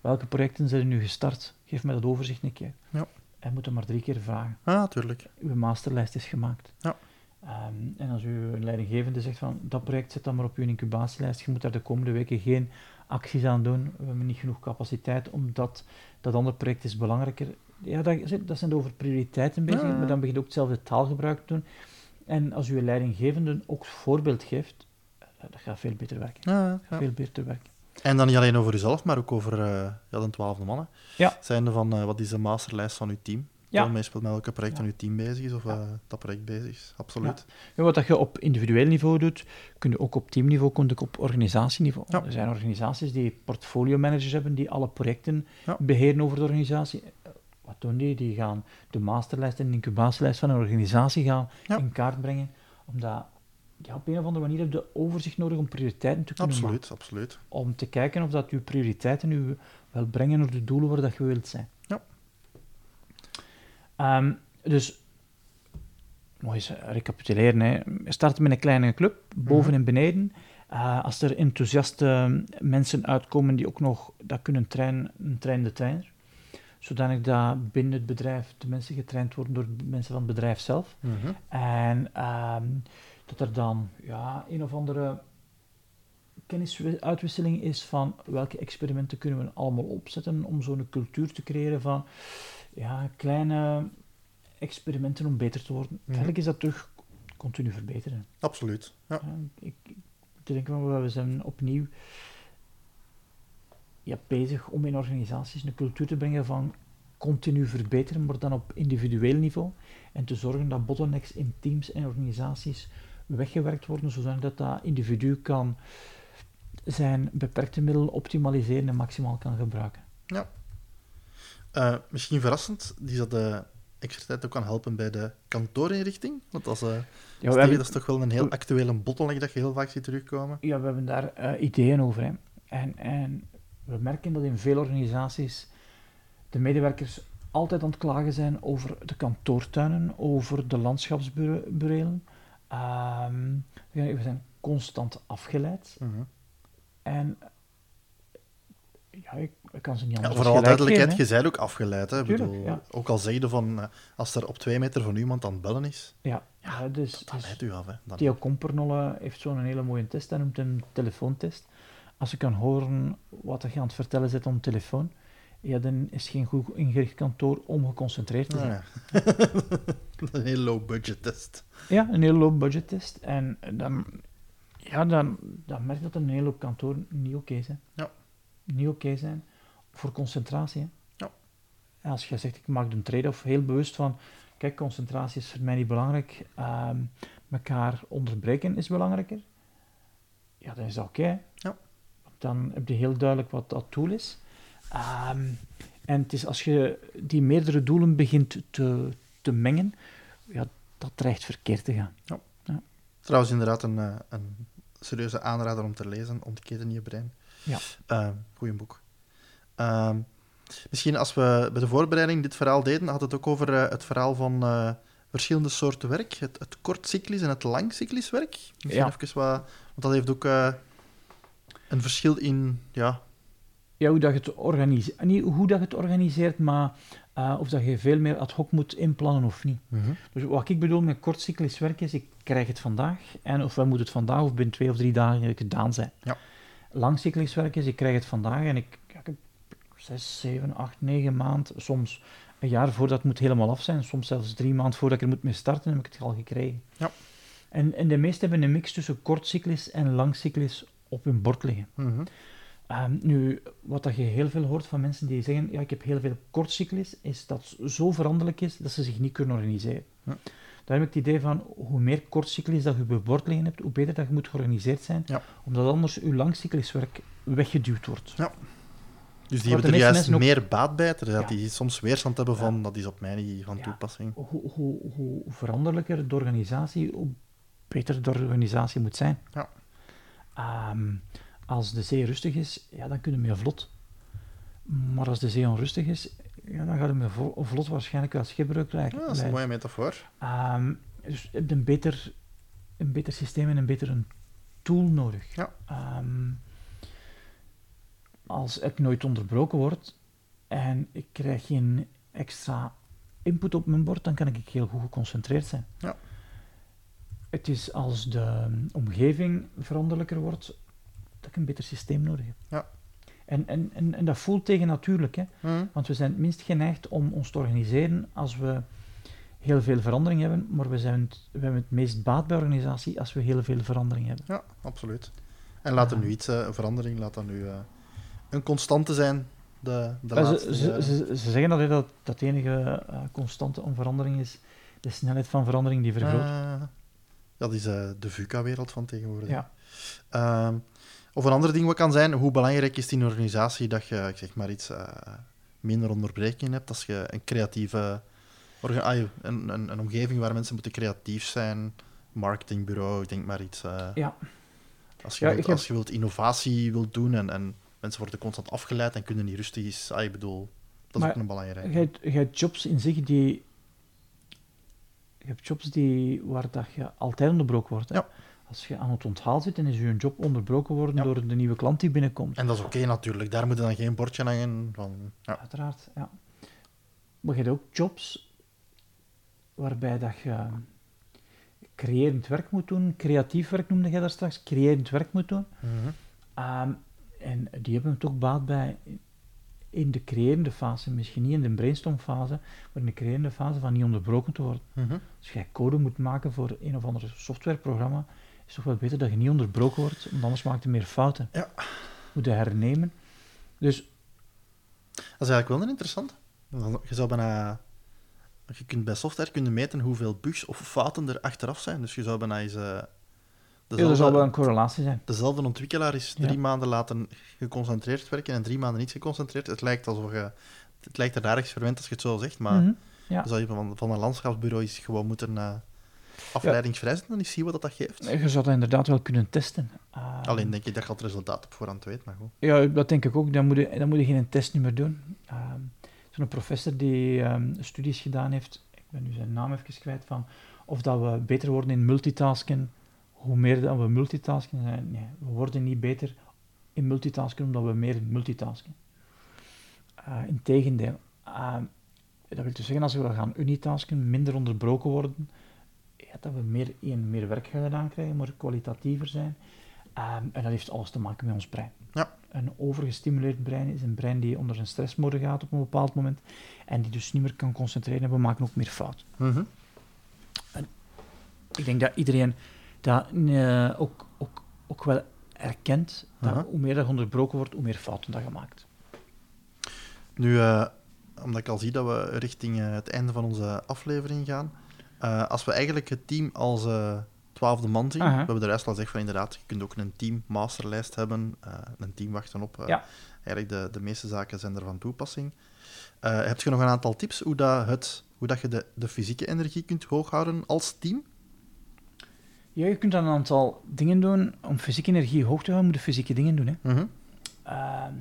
Welke projecten zijn er nu gestart? Geef mij dat overzicht een keer. Ja. Hij moet maar drie keer vragen. Ah, natuurlijk. Uw masterlijst is gemaakt. Ja. Ehm, en als uw leidinggevende zegt van, dat project zet dan maar op uw incubatielijst, je moet daar de komende weken geen acties aan doen, we hebben niet genoeg capaciteit, omdat dat andere project is belangrijker. Ja, dat, dat zijn over prioriteiten bezig, Ja, maar dan begint ook hetzelfde taalgebruik te doen. En als uw leidinggevende ook voorbeeld geeft, eh, dat gaat veel beter werken. Ja, ja. Veel beter werken. En dan niet alleen over jezelf, maar ook over eh ja, de twaalfde mannen. Ja. Zijnde van, eh, wat is de masterlijst van uw team? Ja. Meestal met welke project Ja. aan uw team bezig is, of Ja. eh, dat project bezig is. Absoluut. En wat dat je op individueel niveau doet, kun je ook op teamniveau, kun je ook op organisatieniveau. Ja. Er zijn organisaties die portfolio managers hebben, die alle projecten Ja. beheren over de organisatie. Wat doen die? Die gaan de masterlijst en de incubatielijst van een organisatie gaan Ja. in kaart brengen, omdat ja, op een of andere manier heb je overzicht nodig om prioriteiten te kunnen maken. Absoluut, absoluut. Om te kijken of dat je prioriteiten u wel brengen naar de doelen waar dat je wilt zijn. Ja. Ehm, dus, nog eens eh, recapituleren. Hè. We starten met een kleine club, boven Mhm. en beneden. Eh, als er enthousiaste mensen uitkomen die ook nog dat kunnen trainen, een train de trainer. Zodanig dat binnen het bedrijf de mensen getraind worden door de mensen van het bedrijf zelf. Mhm. En ehm, dat er dan ja, een of andere kennisuitwisseling is van welke experimenten kunnen we allemaal opzetten om zo'n cultuur te creëren van ja, kleine experimenten om beter te worden. Eigenlijk is dat terug continu verbeteren. Absoluut. Ja. Ja, ik, ik denk wel, we zijn opnieuw ja, bezig om in organisaties een cultuur te brengen van continu verbeteren, maar dan op individueel niveau. En te zorgen dat bottlenecks in teams en organisaties weggewerkt worden, zodat dat, dat individu kan zijn beperkte middelen optimaliseren en maximaal kan gebruiken. Eh, misschien verrassend, die dat de extra tijd ook kan helpen bij de kantoorinrichting. Want dat is, eh, Ja, hebben, dat is toch wel een heel actuele bottleneck dat je heel vaak ziet terugkomen. ja, we hebben daar eh, ideeën over. Hè. En, en we merken dat in veel organisaties de medewerkers altijd aan het klagen zijn over de kantoortuinen, over de landschapsburelen. Ehm, we zijn constant afgeleid. Mhm. En ja, ik, ik kan ze niet Ja, anders voor alle gelijk duidelijkheid, je bent ook afgeleid. Hè? Tuurlijk, bedoel, ja. Ook al zeg je van, eh, als er op twee meter van iemand aan het bellen is. Ja, ja, dus, dan dus leidt u af. Hè? Dan... Theo Kompernolle heeft zo'n hele mooie test, hij noemt hem een telefoontest. Als je kan horen wat je aan het vertellen zit de telefoon, ja, dan is geen goed ingericht kantoor om geconcentreerd te zijn. Ah, ja. een heel low budget test. Ja, een heel low budget test. En dan Ja, dan, dan merk je dat er een hele hoop kantoren niet oké zijn. Ja. Niet oké zijn voor concentratie. Hè. Ja. En als je zegt, ik maak een trade-off heel bewust van, kijk, concentratie is voor mij niet belangrijk, ehm elkaar onderbreken is belangrijker, ja, dan is dat oké. Ja. Want Dan heb je heel duidelijk wat dat doel is. Ehm, en het is als je die meerdere doelen begint te, te mengen, ja, dat dreigt verkeerd te gaan. Trouwens, inderdaad een, eh, een serieuze aanrader om te lezen, Ontketen je brein. Ja. Uh, goeie boek. Ehm, misschien als we bij de voorbereiding dit verhaal deden, had het ook over eh, het verhaal van eh, verschillende soorten werk. Het, het kortcyclisch en het langcyclisch werk. Misschien Ja. even wat... Want dat heeft ook een verschil in... Ja, Ja, hoe dat je het organiseert. Niet hoe dat je het organiseert, maar eh, of dat je veel meer ad hoc moet inplannen of niet. Dus wat ik bedoel met kortcyclisch werk is, ik krijg het vandaag, en ofwel moet het vandaag of binnen twee of drie dagen gedaan zijn. Ja. Langcyclisch werk is, ik krijg het vandaag en ik, ja, ik heb zes, zeven, acht, negen maanden, soms een jaar voordat het moet helemaal af zijn, soms zelfs drie maanden voordat ik er moet mee starten, heb ik het al gekregen. Ja. En, en de meesten hebben een mix tussen kortcyclisch en langcyclisch op hun bord liggen. Mhm. Ehm, nu, wat dat je heel veel hoort van mensen die zeggen, ja, ik heb heel veel kortcyclies, is dat het zo veranderlijk is dat ze zich niet kunnen organiseren. Ja. Daar heb ik het idee van, hoe meer kortcyclies dat je bord liggen hebt, hoe beter dat je moet georganiseerd zijn, Ja. omdat anders je langcyclisch werk weggeduwd wordt. Dus die hebben de er juist ook- meer baat bij, terwijl Ja. die soms weerstand hebben van, Ja. dat is op mij niet van Ja. toepassing. Hoe, hoe, hoe veranderlijker de organisatie, hoe beter de organisatie moet zijn. Ja. Ehm, als de zee rustig is, ja, dan kunnen we meer vlot. Maar als de zee onrustig is, ja, dan gaat vo- vlot waarschijnlijk wel schipbreuk krijgen. Ja, dat is een mooie metafoor. Ehm, dus je hebt een beter, een beter systeem en een beter een tool nodig. Ja. Ehm, als ik nooit onderbroken word en ik krijg geen extra input op mijn bord, dan kan ik heel goed geconcentreerd zijn. Ja. Het is als de omgeving veranderlijker wordt, dat een beter systeem nodig. Ja. En, en, en, en dat voelt tegen natuurlijk, hè. Mhm. Want we zijn het minst geneigd om ons te organiseren als we heel veel verandering hebben, maar we, zijn het, we hebben het meest baat bij organisatie als we heel veel verandering hebben. Ja, absoluut. En laat er nu iets, eh, verandering, laat dat nu eh, een constante zijn. De, de laatste ze, ze, jaren. ze, ze zeggen dat dat de enige eh, constante om verandering is, de snelheid van verandering die vergroot. Eh, dat is eh, de VUCA-wereld van tegenwoordig. Ja. Ehm, of een ander ding wat kan zijn, hoe belangrijk is het in een organisatie dat je, ik zeg maar iets, eh, minder onderbrekingen hebt, als je een creatieve, ah, een, een, een omgeving waar mensen moeten creatief zijn, marketingbureau, ik denk maar iets. eh, Ja. Als je, Ja, wilt, heb- als je wilt innovatie wilt doen en, en mensen worden constant afgeleid en kunnen niet rustig is, ah, ik bedoel, dat is ook een belangrijke. Je hebt, je hebt jobs in zich die... Je hebt jobs die, waar dat je altijd onderbroken wordt. hè. Ja. Als je aan het onthaal zit, dan is je job onderbroken worden Ja. door de nieuwe klant die binnenkomt. En dat is oké natuurlijk, daar moet dan geen bordje hangen van... Ja. Uiteraard, ja. Maar je hebt ook jobs waarbij dat je creërend werk moet doen, creatief werk noemde jij daar straks, creërend werk moet doen. Mhm. Ehm, en die hebben het ook baat bij in de creërende fase, misschien niet in de brainstormfase, maar in de creërende fase van niet onderbroken te worden. Mhm. Als jij code moet maken voor een of ander softwareprogramma, is toch wel beter dat je niet onderbroken wordt, want anders maakt je meer fouten. Ja. Moet je hernemen. Dus Dat is eigenlijk wel een Je zou bijna... Je kunt bij software kunnen meten hoeveel bugs of fouten er achteraf zijn. Dus je zou bijna eens... eh, ja, dezelfde, er zal wel een correlatie zijn. dezelfde ontwikkelaar is drie Ja. maanden laten geconcentreerd werken en drie maanden niet geconcentreerd. Het lijkt alsof je... Het lijkt er ergens verwend als je het zo zegt, maar Mhm. ja. dan zou je van, van een landschapsbureau eens gewoon moeten uh, afleidingsvrij zijn en eens zien wat dat, dat geeft. Je zou dat inderdaad wel kunnen testen. Ah, Alleen denk ik dat je het resultaat op voorhand weet, maar goed. Ja, dat denk ik ook. Dan moet je, dan moet je geen test meer doen. Ehm Zo'n professor die ehm, studies gedaan heeft, ik ben nu zijn naam even kwijt, van of dat we beter worden in multitasken, hoe meer dat we multitasken zijn. Nee, we worden niet beter in multitasken omdat we meer multitasken. Uh, Integendeel. Uh, dat wil dus zeggen, als we gaan unitasken, minder onderbroken worden, dat we meer, één, meer werk gedaan krijgen, maar kwalitatiever zijn. Um, en dat heeft alles te maken met ons brein. Ja. Een overgestimuleerd brein is een brein die onder zijn stressmode gaat op een bepaald moment en die dus niet meer kan concentreren en we maken ook meer fout. Mm -hmm. Ik denk dat iedereen dat uh, ook, ook ook wel erkent dat Aha. hoe meer dat onderbroken wordt, hoe meer fouten dat je maakt. Nu, eh, omdat ik al zie dat we richting eh, het einde van onze aflevering gaan. Eh, als we eigenlijk het team als eh, twaalfde man zien. We hebben de rest al gezegd van inderdaad, je kunt ook een team masterlijst hebben. eh, een team wachten op. Ja. Eigenlijk de, de meeste zaken zijn er van toepassing. Heb je nog een aantal tips hoe, dat het, hoe dat je de, de fysieke energie kunt hooghouden als team? Ja, je kunt dan een aantal dingen doen. Om fysieke energie hoog te houden, moet je fysieke dingen doen. Hè. Mhm, Ehm,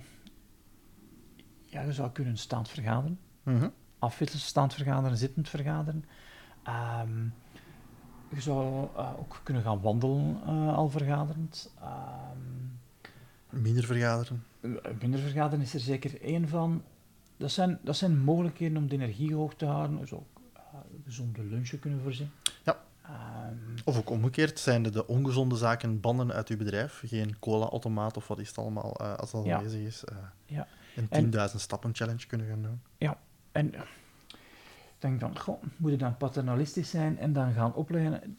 ja, je zou kunnen staand vergaderen. mhm. afwisselen, staand vergaderen, zittend vergaderen. Ehm, je zou eh, ook kunnen gaan wandelen eh, al vergaderend. Ehm, Minder vergaderen. eh, minder vergaderen is er zeker één van. Dat zijn, dat zijn mogelijkheden om de energie hoog te houden. Je zou ook gezonde lunchen kunnen voorzien. Ja. Ehm, Of ook omgekeerd, zijn de, de ongezonde zaken bannen uit uw bedrijf? Geen cola-automaat of wat is het allemaal, als dat Ja. aanwezig is. Ja. Een En- 10.000 stappen challenge kunnen gaan doen. en eh, ik denk van, goh, moet je dan paternalistisch zijn en dan gaan opleggen?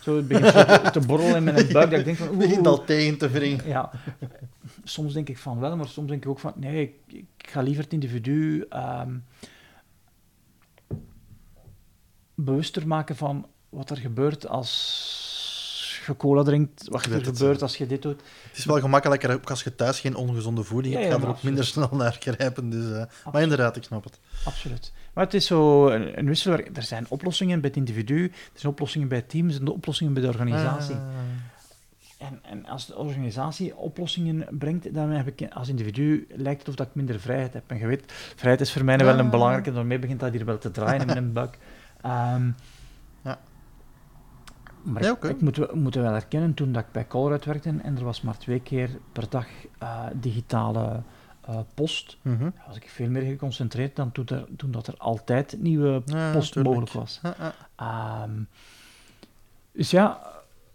Zo het begint zo te, borrelen in mijn buik, dat ik denk van, oeh, Begint al tegen te wringen. Ja, soms denk ik van wel, maar soms denk ik ook van nee, ik, ik ga liever het individu ehm, bewuster maken van wat er gebeurt als je cola drinkt, wat er het, gebeurt ja. als je dit doet. Het is wel gemakkelijker, ook als je thuis geen ongezonde voeding Ja, hebt, ja, ga er ook minder snel naar grijpen. Dus, eh, maar inderdaad, ik snap het. Absoluut. Maar het is zo een, een wisselwerking. Er zijn oplossingen bij het individu, er zijn oplossingen bij het team, er zijn de oplossingen bij de organisatie. Ah. En, en als de organisatie oplossingen brengt, dan heb ik als individu lijkt het of dat ik minder vrijheid heb. En je weet, vrijheid is voor mij wel een Ah. belangrijke, daarmee begint dat hier wel te draaien in mijn buik. Ehm, Ja. Maar ik, ik moet wel erkennen, toen dat ik bij Colruyt werkte en er was maar twee keer per dag eh, digitale eh, post, Mhm. was ik veel meer geconcentreerd dan toen, er, toen dat er altijd nieuwe Ja, post tuurlijk. mogelijk was. Ah. Ehm, dus ja,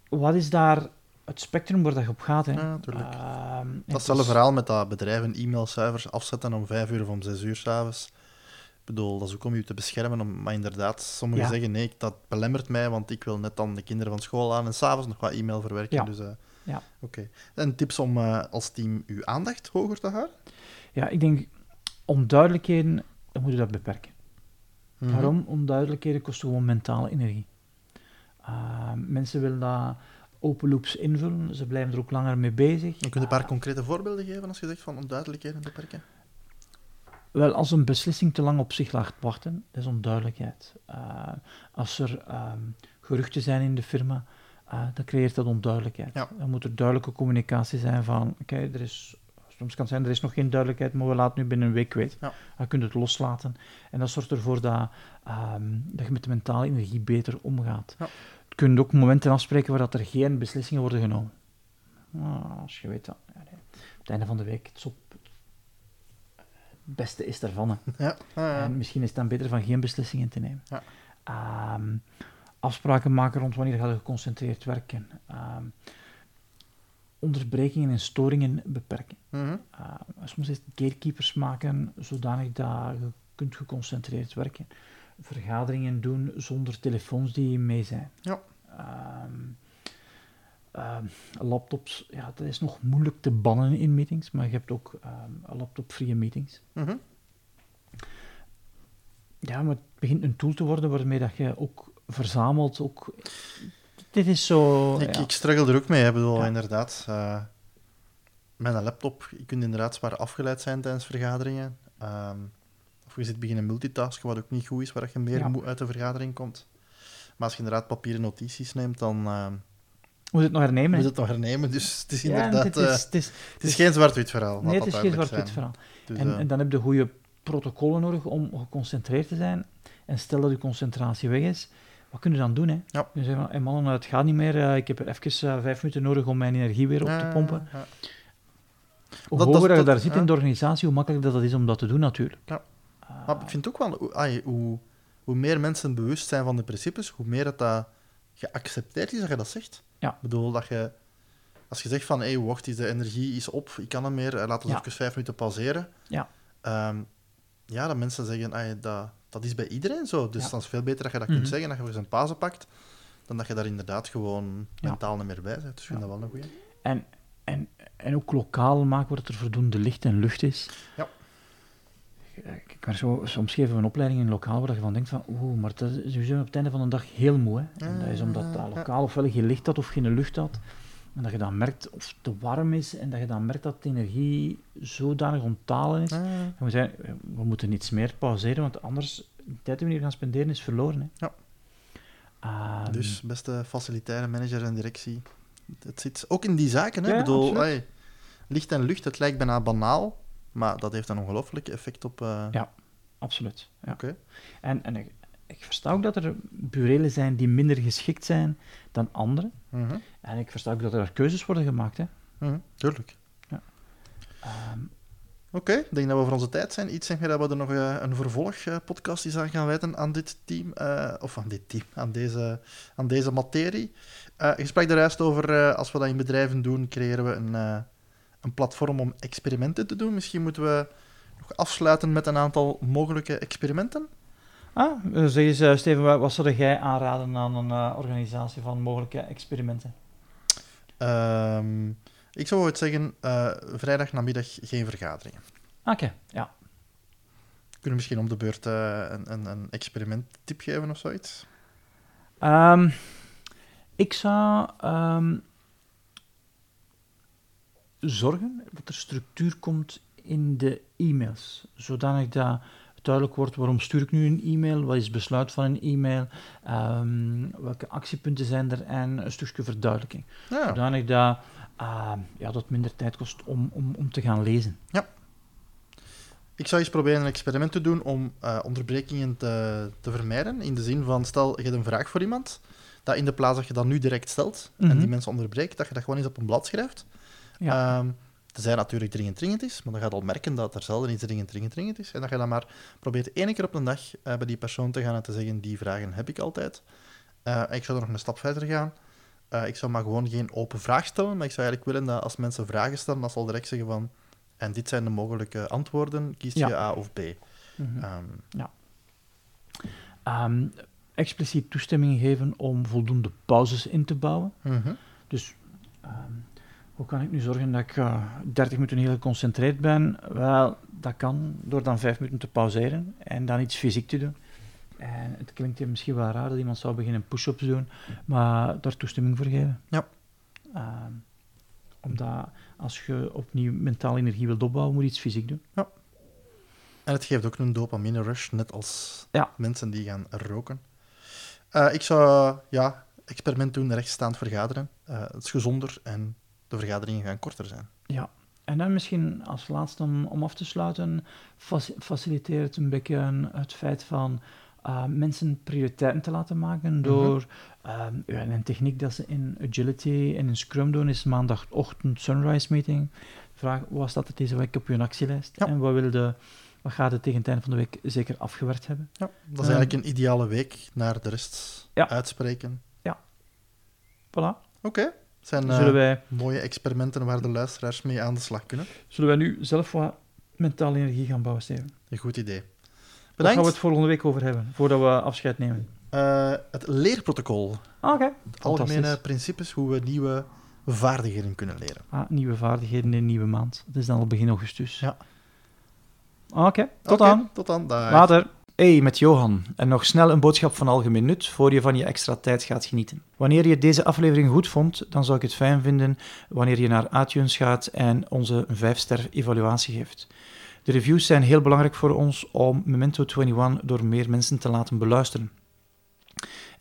wat is daar het spectrum waar dat je op gaat? Hè? Ja. Ehm, Datzelfde is- verhaal met dat bedrijven e-mailcijfers afzetten om vijf uur of om zes uur s'avonds. Ik bedoel, dat is ook om je te beschermen. Om, maar inderdaad, sommigen Ja. zeggen nee, dat belemmert mij, want ik wil net dan de kinderen van school aan en s'avonds nog wat e-mail verwerken. Ja. Dus, eh, Ja. Oké. En tips om eh, als team uw aandacht hoger te houden? Ja, ik denk, onduidelijkheden, dan moet je dat beperken. Mhm. Waarom? Onduidelijkheden kosten gewoon mentale energie. Ehm, mensen willen dat open loops invullen, ze blijven er ook langer mee bezig. Je kunt een paar Ah, concrete voorbeelden geven als je zegt van onduidelijkheden beperken? Wel, als een beslissing te lang op zich laat wachten, dat is onduidelijkheid. Eh, als er ehm, geruchten zijn in de firma, dan creëert dat onduidelijkheid. Ja. Dan moet er duidelijke communicatie zijn van, oké, er is... Soms kan het zijn, er is nog geen duidelijkheid, maar we laten nu binnen een week weten. Ja. Dan kun je het loslaten. En dat zorgt ervoor dat, ehm, dat je met de mentale energie beter omgaat. Ja. Je kunt ook momenten afspreken waar dat er geen beslissingen worden genomen. Ah, als je weet dat... Ja, nee. Op het einde van de week, het, is op, het beste is daarvan. Ja. Ja. En misschien is het dan beter van geen beslissingen te nemen. Ja. Ehm, afspraken maken rond wanneer ga je geconcentreerd werken. Ehm, onderbrekingen en storingen beperken. Uh, soms is het gatekeepers maken zodanig dat je kunt geconcentreerd werken. Vergaderingen doen zonder telefoons die mee zijn. Ja. Ehm, ehm, laptops, ja, dat is nog moeilijk te bannen in meetings, maar je hebt ook ehm laptop-vrije meetings. Mhm. Ja, maar het begint een tool te worden waarmee dat je ook verzamelt. Ook... Dit is zo... Ik, ja. ik struggle er ook mee. Ik bedoel, Ja. inderdaad. eh met een laptop, je kunt inderdaad zwaar afgeleid zijn tijdens vergaderingen. Ehm, of je zit beginnen multitasken, wat ook niet goed is, waar je meer Ja. moe uit de vergadering komt. Maar als je inderdaad papieren notities neemt, dan eh, Moet het nog hernemen? moet het nog hernemen. Dus het is ja, inderdaad... eh, is, het is, het is geen zwart-wit verhaal. nee, het is geen zwart-wit verhaal. Dus, En, eh, en dan heb je goede protocollen nodig om geconcentreerd te zijn. En stel dat je concentratie weg is, wat kun je dan doen? Hè? Ja. Je zegt van, hey mannen, het gaat niet meer. eh, ik heb er even eh, vijf minuten nodig om mijn energie weer op te pompen. ja. Hoe Dat- hoger dat- je dat- daar zit in de organisatie, hoe makkelijker dat, dat is om dat te doen natuurlijk. Ja. Ah, Maar ik vind ook wel, hoe- ai, hoe, hoe meer mensen bewust zijn van de principes, hoe meer dat, dat geaccepteerd is dat je dat zegt. Ja. Ik bedoel, dat je, als je zegt van, hé, hey, wacht, is de energie is op, ik kan niet meer, eh, laten we Ja. even vijf minuten pauzeren. Ja. Ehm, ja, dat mensen zeggen, ai, dat, dat is bij iedereen zo. Dus Ja. dan is het veel beter dat je dat Mhm. kunt zeggen, dat je voor zijn pauze pakt, dan dat je daar inderdaad gewoon Ja. mentaal niet meer bij bent. Dus ik vind dat wel een goeie. En, en, en ook lokaal maken dat er voldoende licht en lucht is. Ja. Ik ik werd zo, soms geven we een opleiding in lokaal waar je van denkt van, oeh, maar dat is sowieso op het einde van de dag heel moe. Hè? En dat is omdat dat Ja. lokaal ofwel geen licht had of geen lucht had. En dat je dan merkt of het te warm is en dat je dan merkt dat de energie zodanig onttalen is. Ah, En we zeiden, we moeten iets meer pauzeren, want anders, de tijd die we hier gaan spenderen is verloren. Hè? Ja. Ehm, dus beste facilitaire manager en directie. Het zit ook in die zaken. Hè? Ja, Ik bedoel, licht en lucht, het lijkt bijna banaal, maar dat heeft een ongelooflijk effect op... eh, Ja. Absoluut. Ja. Oké. En, en ik, versta ook dat er burelen zijn die minder geschikt zijn dan andere. Mhm, En ik versta ook dat er keuzes worden gemaakt. Hè. mhm, Tuurlijk. Ehm, Oké, ik denk dat we voor onze tijd zijn. Iets zeg je dat we er nog eh, een vervolgpodcast is aan gaan wijten aan dit team, eh, of aan dit team, aan deze, aan deze materie. Eh je sprak er juist over, eh, als we dat in bedrijven doen, creëren we een, eh, een platform om experimenten te doen. Misschien moeten we nog afsluiten met een aantal mogelijke experimenten. Ah, eh, zeg eens, eh, Steven, wat, zou jij aanraden aan een eh, organisatie van mogelijke experimenten? Ehm, ik zou het zeggen, eh vrijdag namiddag geen vergaderingen. Oké, ja. Kunnen we misschien om de beurt een, een, een experimenttip geven of zoiets? Ehm, ik zou ehm, zorgen dat er structuur komt in de e-mails, zodanig dat duidelijk wordt waarom stuur ik nu een e-mail, wat is het besluit van een e-mail, ehm, welke actiepunten zijn er en een stukje verduidelijking. Ja. Zodanig dat, ehm, ja, dat het minder tijd kost om, om, om te gaan lezen. Ik zou eens proberen een experiment te doen om eh, onderbrekingen te, te vermijden. In de zin van, stel, je hebt een vraag voor iemand, dat in de plaats dat je dat nu direct stelt en Mhm. die mensen onderbreekt, dat je dat gewoon eens op een blad schrijft. Ja. Ehm, tenzij het natuurlijk dringend dringend is, maar dan ga je al merken dat er zelden iets dringend dringend dringend is. En dat je dan maar probeert één keer op een dag eh, bij die persoon te gaan en te zeggen, die vragen heb ik altijd. Eh, ik zou er nog een stap verder gaan. Eh, ik zou maar gewoon geen open vraag stellen, maar ik zou eigenlijk willen dat als mensen vragen stellen, dat ze al direct zeggen van, en dit zijn de mogelijke antwoorden, kies je Ja. A of B. Mhm. Ehm, Ehm, expliciet toestemming geven om voldoende pauzes in te bouwen. mhm. Dus ehm, hoe kan ik nu zorgen dat ik eh, 30 minuten heel geconcentreerd ben? Wel, dat kan door dan 5 minuten te pauzeren en dan iets fysiek te doen. En het klinkt hier misschien wel raar dat iemand zou beginnen push-ups doen, maar daar toestemming voor geven. Ja. Ehm, omdat als je opnieuw mentaal energie wilt opbouwen, moet je iets fysiek doen. En het geeft ook een dopamine rush, net als Ja. mensen die gaan roken. Eh, ik zou ja, experiment doen, rechtstaand vergaderen. Eh, het is gezonder en de vergaderingen gaan korter zijn. Ja, en dan misschien als laatste om, om af te sluiten, faci- faciliteert een beetje het feit van uh, mensen prioriteiten te laten maken door ehm, ja, een techniek dat ze in Agility en in Scrum doen, is maandagochtend sunrise meeting. Vraag, wat staat er deze week op je actielijst? Ja. En wat, wil de, wat gaat het tegen het einde van de week zeker afgewerkt hebben? Ja, dat is eigenlijk een ideale week naar de rest Ja. uitspreken. Voilà. Oké, het zijn eh, Zullen, wij, mooie experimenten waar de luisteraars mee aan de slag kunnen. zullen wij nu zelf wat mentale energie gaan bouwen, Steven? Een goed idee. Daar gaan Bedankt. we het volgende week over hebben, voordat we afscheid nemen. Eh, het leerprotocol. Ah, Oké. Algemene Fantastisch. principes hoe we nieuwe vaardigheden kunnen leren. Ah, nieuwe vaardigheden in een nieuwe maand. Het is dan al begin augustus. Ja. Oké, tot dan. Tot dan. Dag. Later. Hey, met Johan. En nog snel een boodschap van algemeen nut voor je van je extra tijd gaat genieten. Wanneer je deze aflevering goed vond, dan zou ik het fijn vinden wanneer je naar iTunes gaat en onze 5-ster evaluatie geeft. De reviews zijn heel belangrijk voor ons om Memento 21 door meer mensen te laten beluisteren.